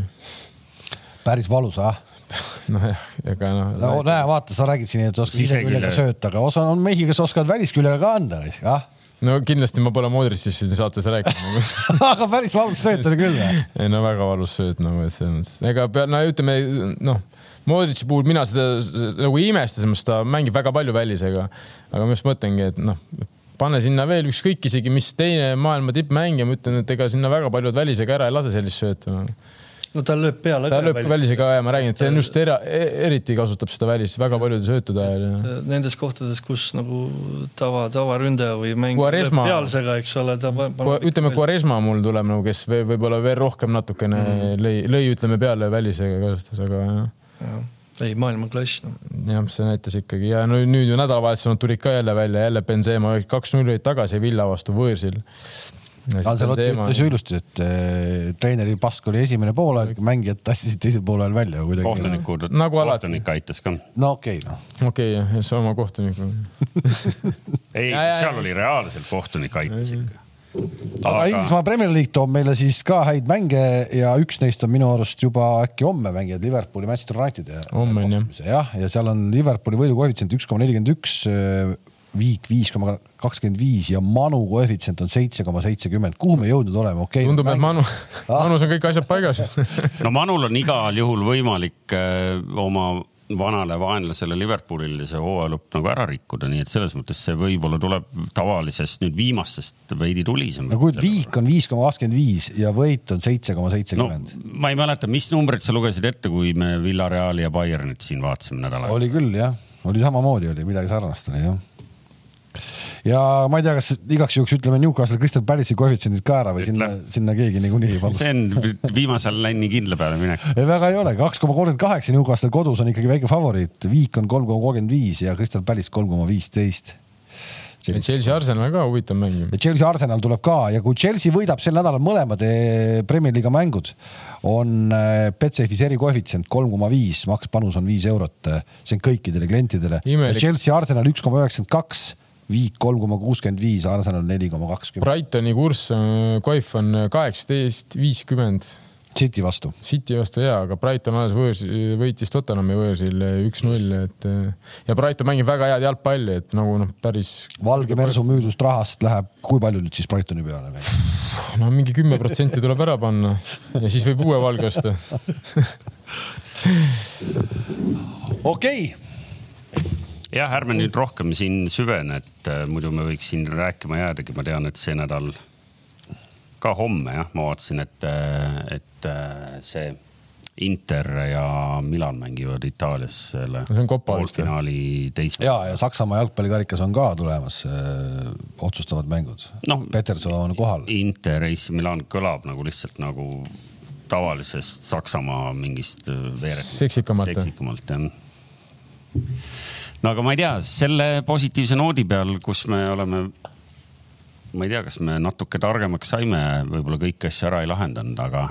päris valus, ah nojah, ega noh. no näe, vaata, sa räägid siin, et oskad ise küljega sööta, aga osa on mehi, kes oskavad välisküljega ka anda, ah no kindlasti ma pole Modricist siin saates rääkinud aga päris valus sööt oli küll ei no väga valus sööt nagu, et selles mõttes, ega pea, no ütleme noh Modritši puhul mina seda nagu ei imesta, sest ta mängib väga palju välisega. aga ma just mõtlengi, et noh, pane sinna veel ükskõik isegi, mis teine maailma tippmängija, ma ütlen, et ega sinna väga paljud välisega ära ei lase sellist söötu no no ta lööb peale. ta lööb välisega ja ma räägin, et see on just era, e-, eriti kasutab seda välist väga paljude söötude ajal. Nendes kohtades, kus nagu tava, tavaründaja või mäng Quaresma, pealsega, eks ole, ta paneb. ütleme, Quaresma mul tuleb nagu, kes võib-olla veel rohkem natukene mm. lõi, lõi, ütleme peale välisega kasutas, aga jah ei, maailmaklass no.. jah, see näitas ikkagi ja no nüüd ju nädalavahetusel nad tulid ka jälle välja, jälle Benzema kaks-null olid tagasi Villa vastu võõrsil. Anselotti ütles ju ilusti, et äh, treeneri pask oli esimene poolaeg, mängijad tassisid teisel poolel välja kuidagi. kohtunikud nagu alati. kohtunik aitas ka. no okei okay,, noh. okei okay,, sama kohtunik ei, seal oli reaalselt kohtunik aitas ikka aga Inglismaa Premier League toob meile siis ka häid mänge ja üks neist on minu arust juba äkki homme mängivad Liverpooli, Manchester United. homme on jah. jah, ja seal on Liverpooli võidukoefitsient üks koma nelikümmend üks, Viik viis koma kakskümmend viis ja Manu koefitsient on seitse koma seitsekümmend. kuhu me jõudnud oleme, okei okay,? tundub, et Manu ah., Manus on kõik asjad paigas no Manul on igal juhul võimalik äh, oma vanale vaenlasele Liverpoolile see hooaja lõpp nagu ära rikkuda, nii et selles mõttes see võib-olla tuleb tavalisest nüüd viimastest veidi tulisem. no kuid viik on viis koma kakskümmend viis ja võit on seitse koma seitsekümmend. ma ei mäleta, mis numbrit sa lugesid ette, kui me Villareali ja Bayernit siin vaatasime nädal aega. oli küll jah, oli samamoodi oli midagi sarnast oli jah ja ma ei tea, kas igaks juhuks ütleme Newcastle Crystal Palace'i koefitsiendid ka ära või Ütle. sinna, sinna keegi niikuinii ei see panusta. on viimasel länni kindla peale minek. ei, väga ei ole, kaks koma kolmkümmend kaheksa Newcastle kodus on ikkagi väike favoriit, viik on kolm koma kolmkümmend viis ja Crystal Palace kolm koma viisteist. Chelsea Arsenal ka huvitav mäng. Chelsea Arsenal tuleb ka ja kui Chelsea võidab sel nädalal mõlemad eh, Premier League'i mängud, on eh, Betsafe'is erikoefitsient kolm koma viis, makspanus on viis eurot. see on kõikidele klientidele. Chelsea Arsenal üks koma üheksakümmend kaks, viik kolm koma kuuskümmend viis, Arsenal neli koma kakskümmend. Brightoni kurss, Coif on kaheksateist, viiskümmend. City vastu. City vastu hea, aga Brighton alles võõrs, võitis Tottenhami võõrsil üks-null, et ja Brighton mängib väga head jalgpalli, et nagu noh, päris valge mersu müüdust rahast läheb, kui palju nüüd siis Brightoni peale või? no mingi kümme protsenti tuleb ära panna ja siis võib uue valge osta. okei okay., jah, ärme nüüd rohkem siin süvene, et äh, muidu me võiks siin rääkima jäädagi, ma tean, et see nädal, ka homme jah, ma vaatasin, et, et äh, see Inter ja Milan mängivad Itaalias selle No poolfinaali teise. ja, ja Saksamaa jalgpallikarikas on ka tulemas äh, otsustavad mängud Noh, Peterson on kohal. Inter, AC Milan kõlab nagu lihtsalt nagu tavalisest Saksamaa mingist äh, veeret. Seksikamalt, jah? No aga ma ei tea, selle positiivse noodi peal, kus me oleme, ma ei tea, kas me natuke targemaks saime, võib-olla kõiki asju ära ei lahendanud, aga,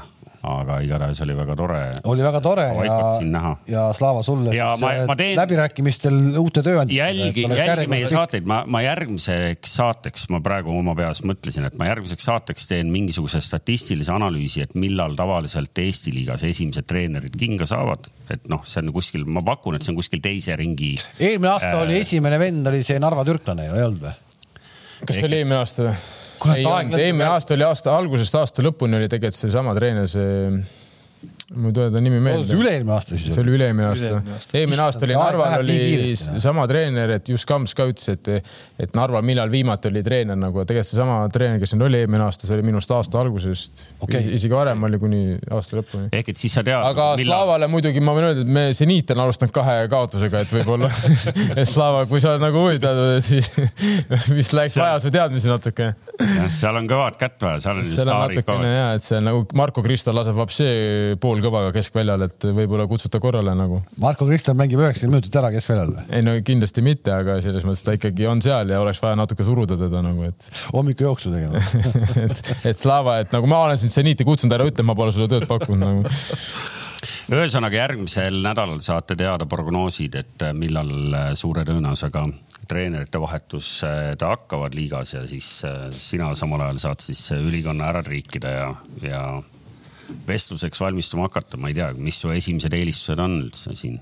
aga igatahes oli väga tore. oli väga tore ja ja Slava sulle Ja ma- äh, ma teen- läbirääkimistel uute tööandjatega. jälgi, jälgi meie. saateid, ma, ma järgmiseks saateks, ma praegu oma peas mõtlesin, et ma järgmiseks saateks teen mingisuguse statistilise analüüsi, et millal tavaliselt Eesti liigas esimesed treenerid kinga saavad. et noh, see on kuskil, ma pakun, et see on kuskil teise ringi. eelmine aasta Äh. oli esimene vend oli see Narva türklane ju, ei olnud või? kas see oli eelmine aasta või? Ei olnud, eelmine aasta oli aasta algusest aasta lõpuni oli tegelikult seesama treener, see, mul ei tule ta nimi meelde. üle-eelmine aasta siis see oli üle-eelmine aasta eelmine aasta oli Narval oli sama treener, et just Kams ka ütles, et, et Narval millal viimati oli treener nagu, tegelikult seesama treener, kes nüüd oli eelmine aasta, see oli minu arust aasta algusest Okei. okay., isegi varem oli kuni aasta lõpuni. ehk et siis sa tead. aga Slavale muidugi ma võin öelda, et me seniit on alustanud kahe kaotusega, et võib-olla et Slava, kui sa oled nagu huvitatud, et siis vist läks vaja su teadmisi natuke. seal on kõvad kätt vaja, seal on seal staarid ka. ja, et see on nagu Marko Kristo laseb vapsee poolkõvaga keskväljal, et võib-olla kutsuta korrale nagu. Marko Kristel mängib üheksakümmend minutit ära keskväljal või? ei no kindlasti mitte, aga selles mõttes ta ikkagi on seal ja oleks vaja natuke suruda teda nagu, et, hommikujooksu tegema. et, et Slava, et nagu ma olen sind seniiti kutsunud, ära ütle, ma pole sulle tööd pakkunud nagu. ühesõnaga järgmisel nädalal saate teada prognoosid, et äh, millal äh, suure tõenäosusega treenerite vahetused hakkavad liigas ja siis äh, sina samal ajal saad siis äh, ülikonna ära triikida ja, ja vestluseks valmistuma hakata. ma ei tea, mis su esimesed eelistused on üldse siin?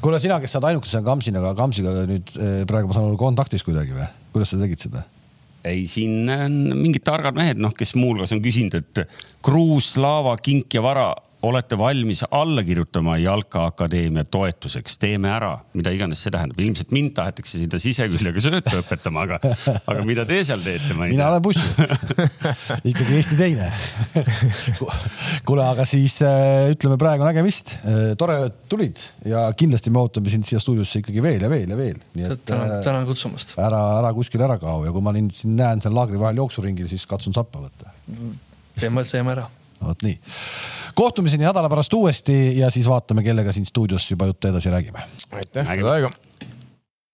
kuule, sina, kes sa oled ainukesena Kamsinaga, Kamsiga nüüd eh, praegu ma saan aru kontaktis kuidagi või? kuidas sa tegid seda? ei, siin on mingid targad mehed, noh, kes muuhulgas on küsinud, et Kruus, Slava, Kink ja Vara, olete valmis alla kirjutama Jalka Akadeemia toetuseks, teeme ära, mida iganes see tähendab. ilmselt mind tahetakse sinna siseküljega sööta õpetama, aga, aga mida te seal teete, mina tea. olen bussijuht, ikkagi Eesti teine. kuule, aga siis äh, ütleme praegu nägemist. tore, et tulid ja kindlasti me ootame sind siia stuudiosse ikkagi veel ja veel ja veel. nii et tänan, äh, tänan kutsumast. ära, ära kuskile ära kao ja kui ma siin näen seal laagri vahel jooksuringil, siis katsun sappa võtta. teeme, teeme ära vot nii. Kohtumiseni nädala pärast uuesti ja siis vaatame, kellega siin stuudios juba juttu edasi räägime. Aitäh, Nägemist. head aega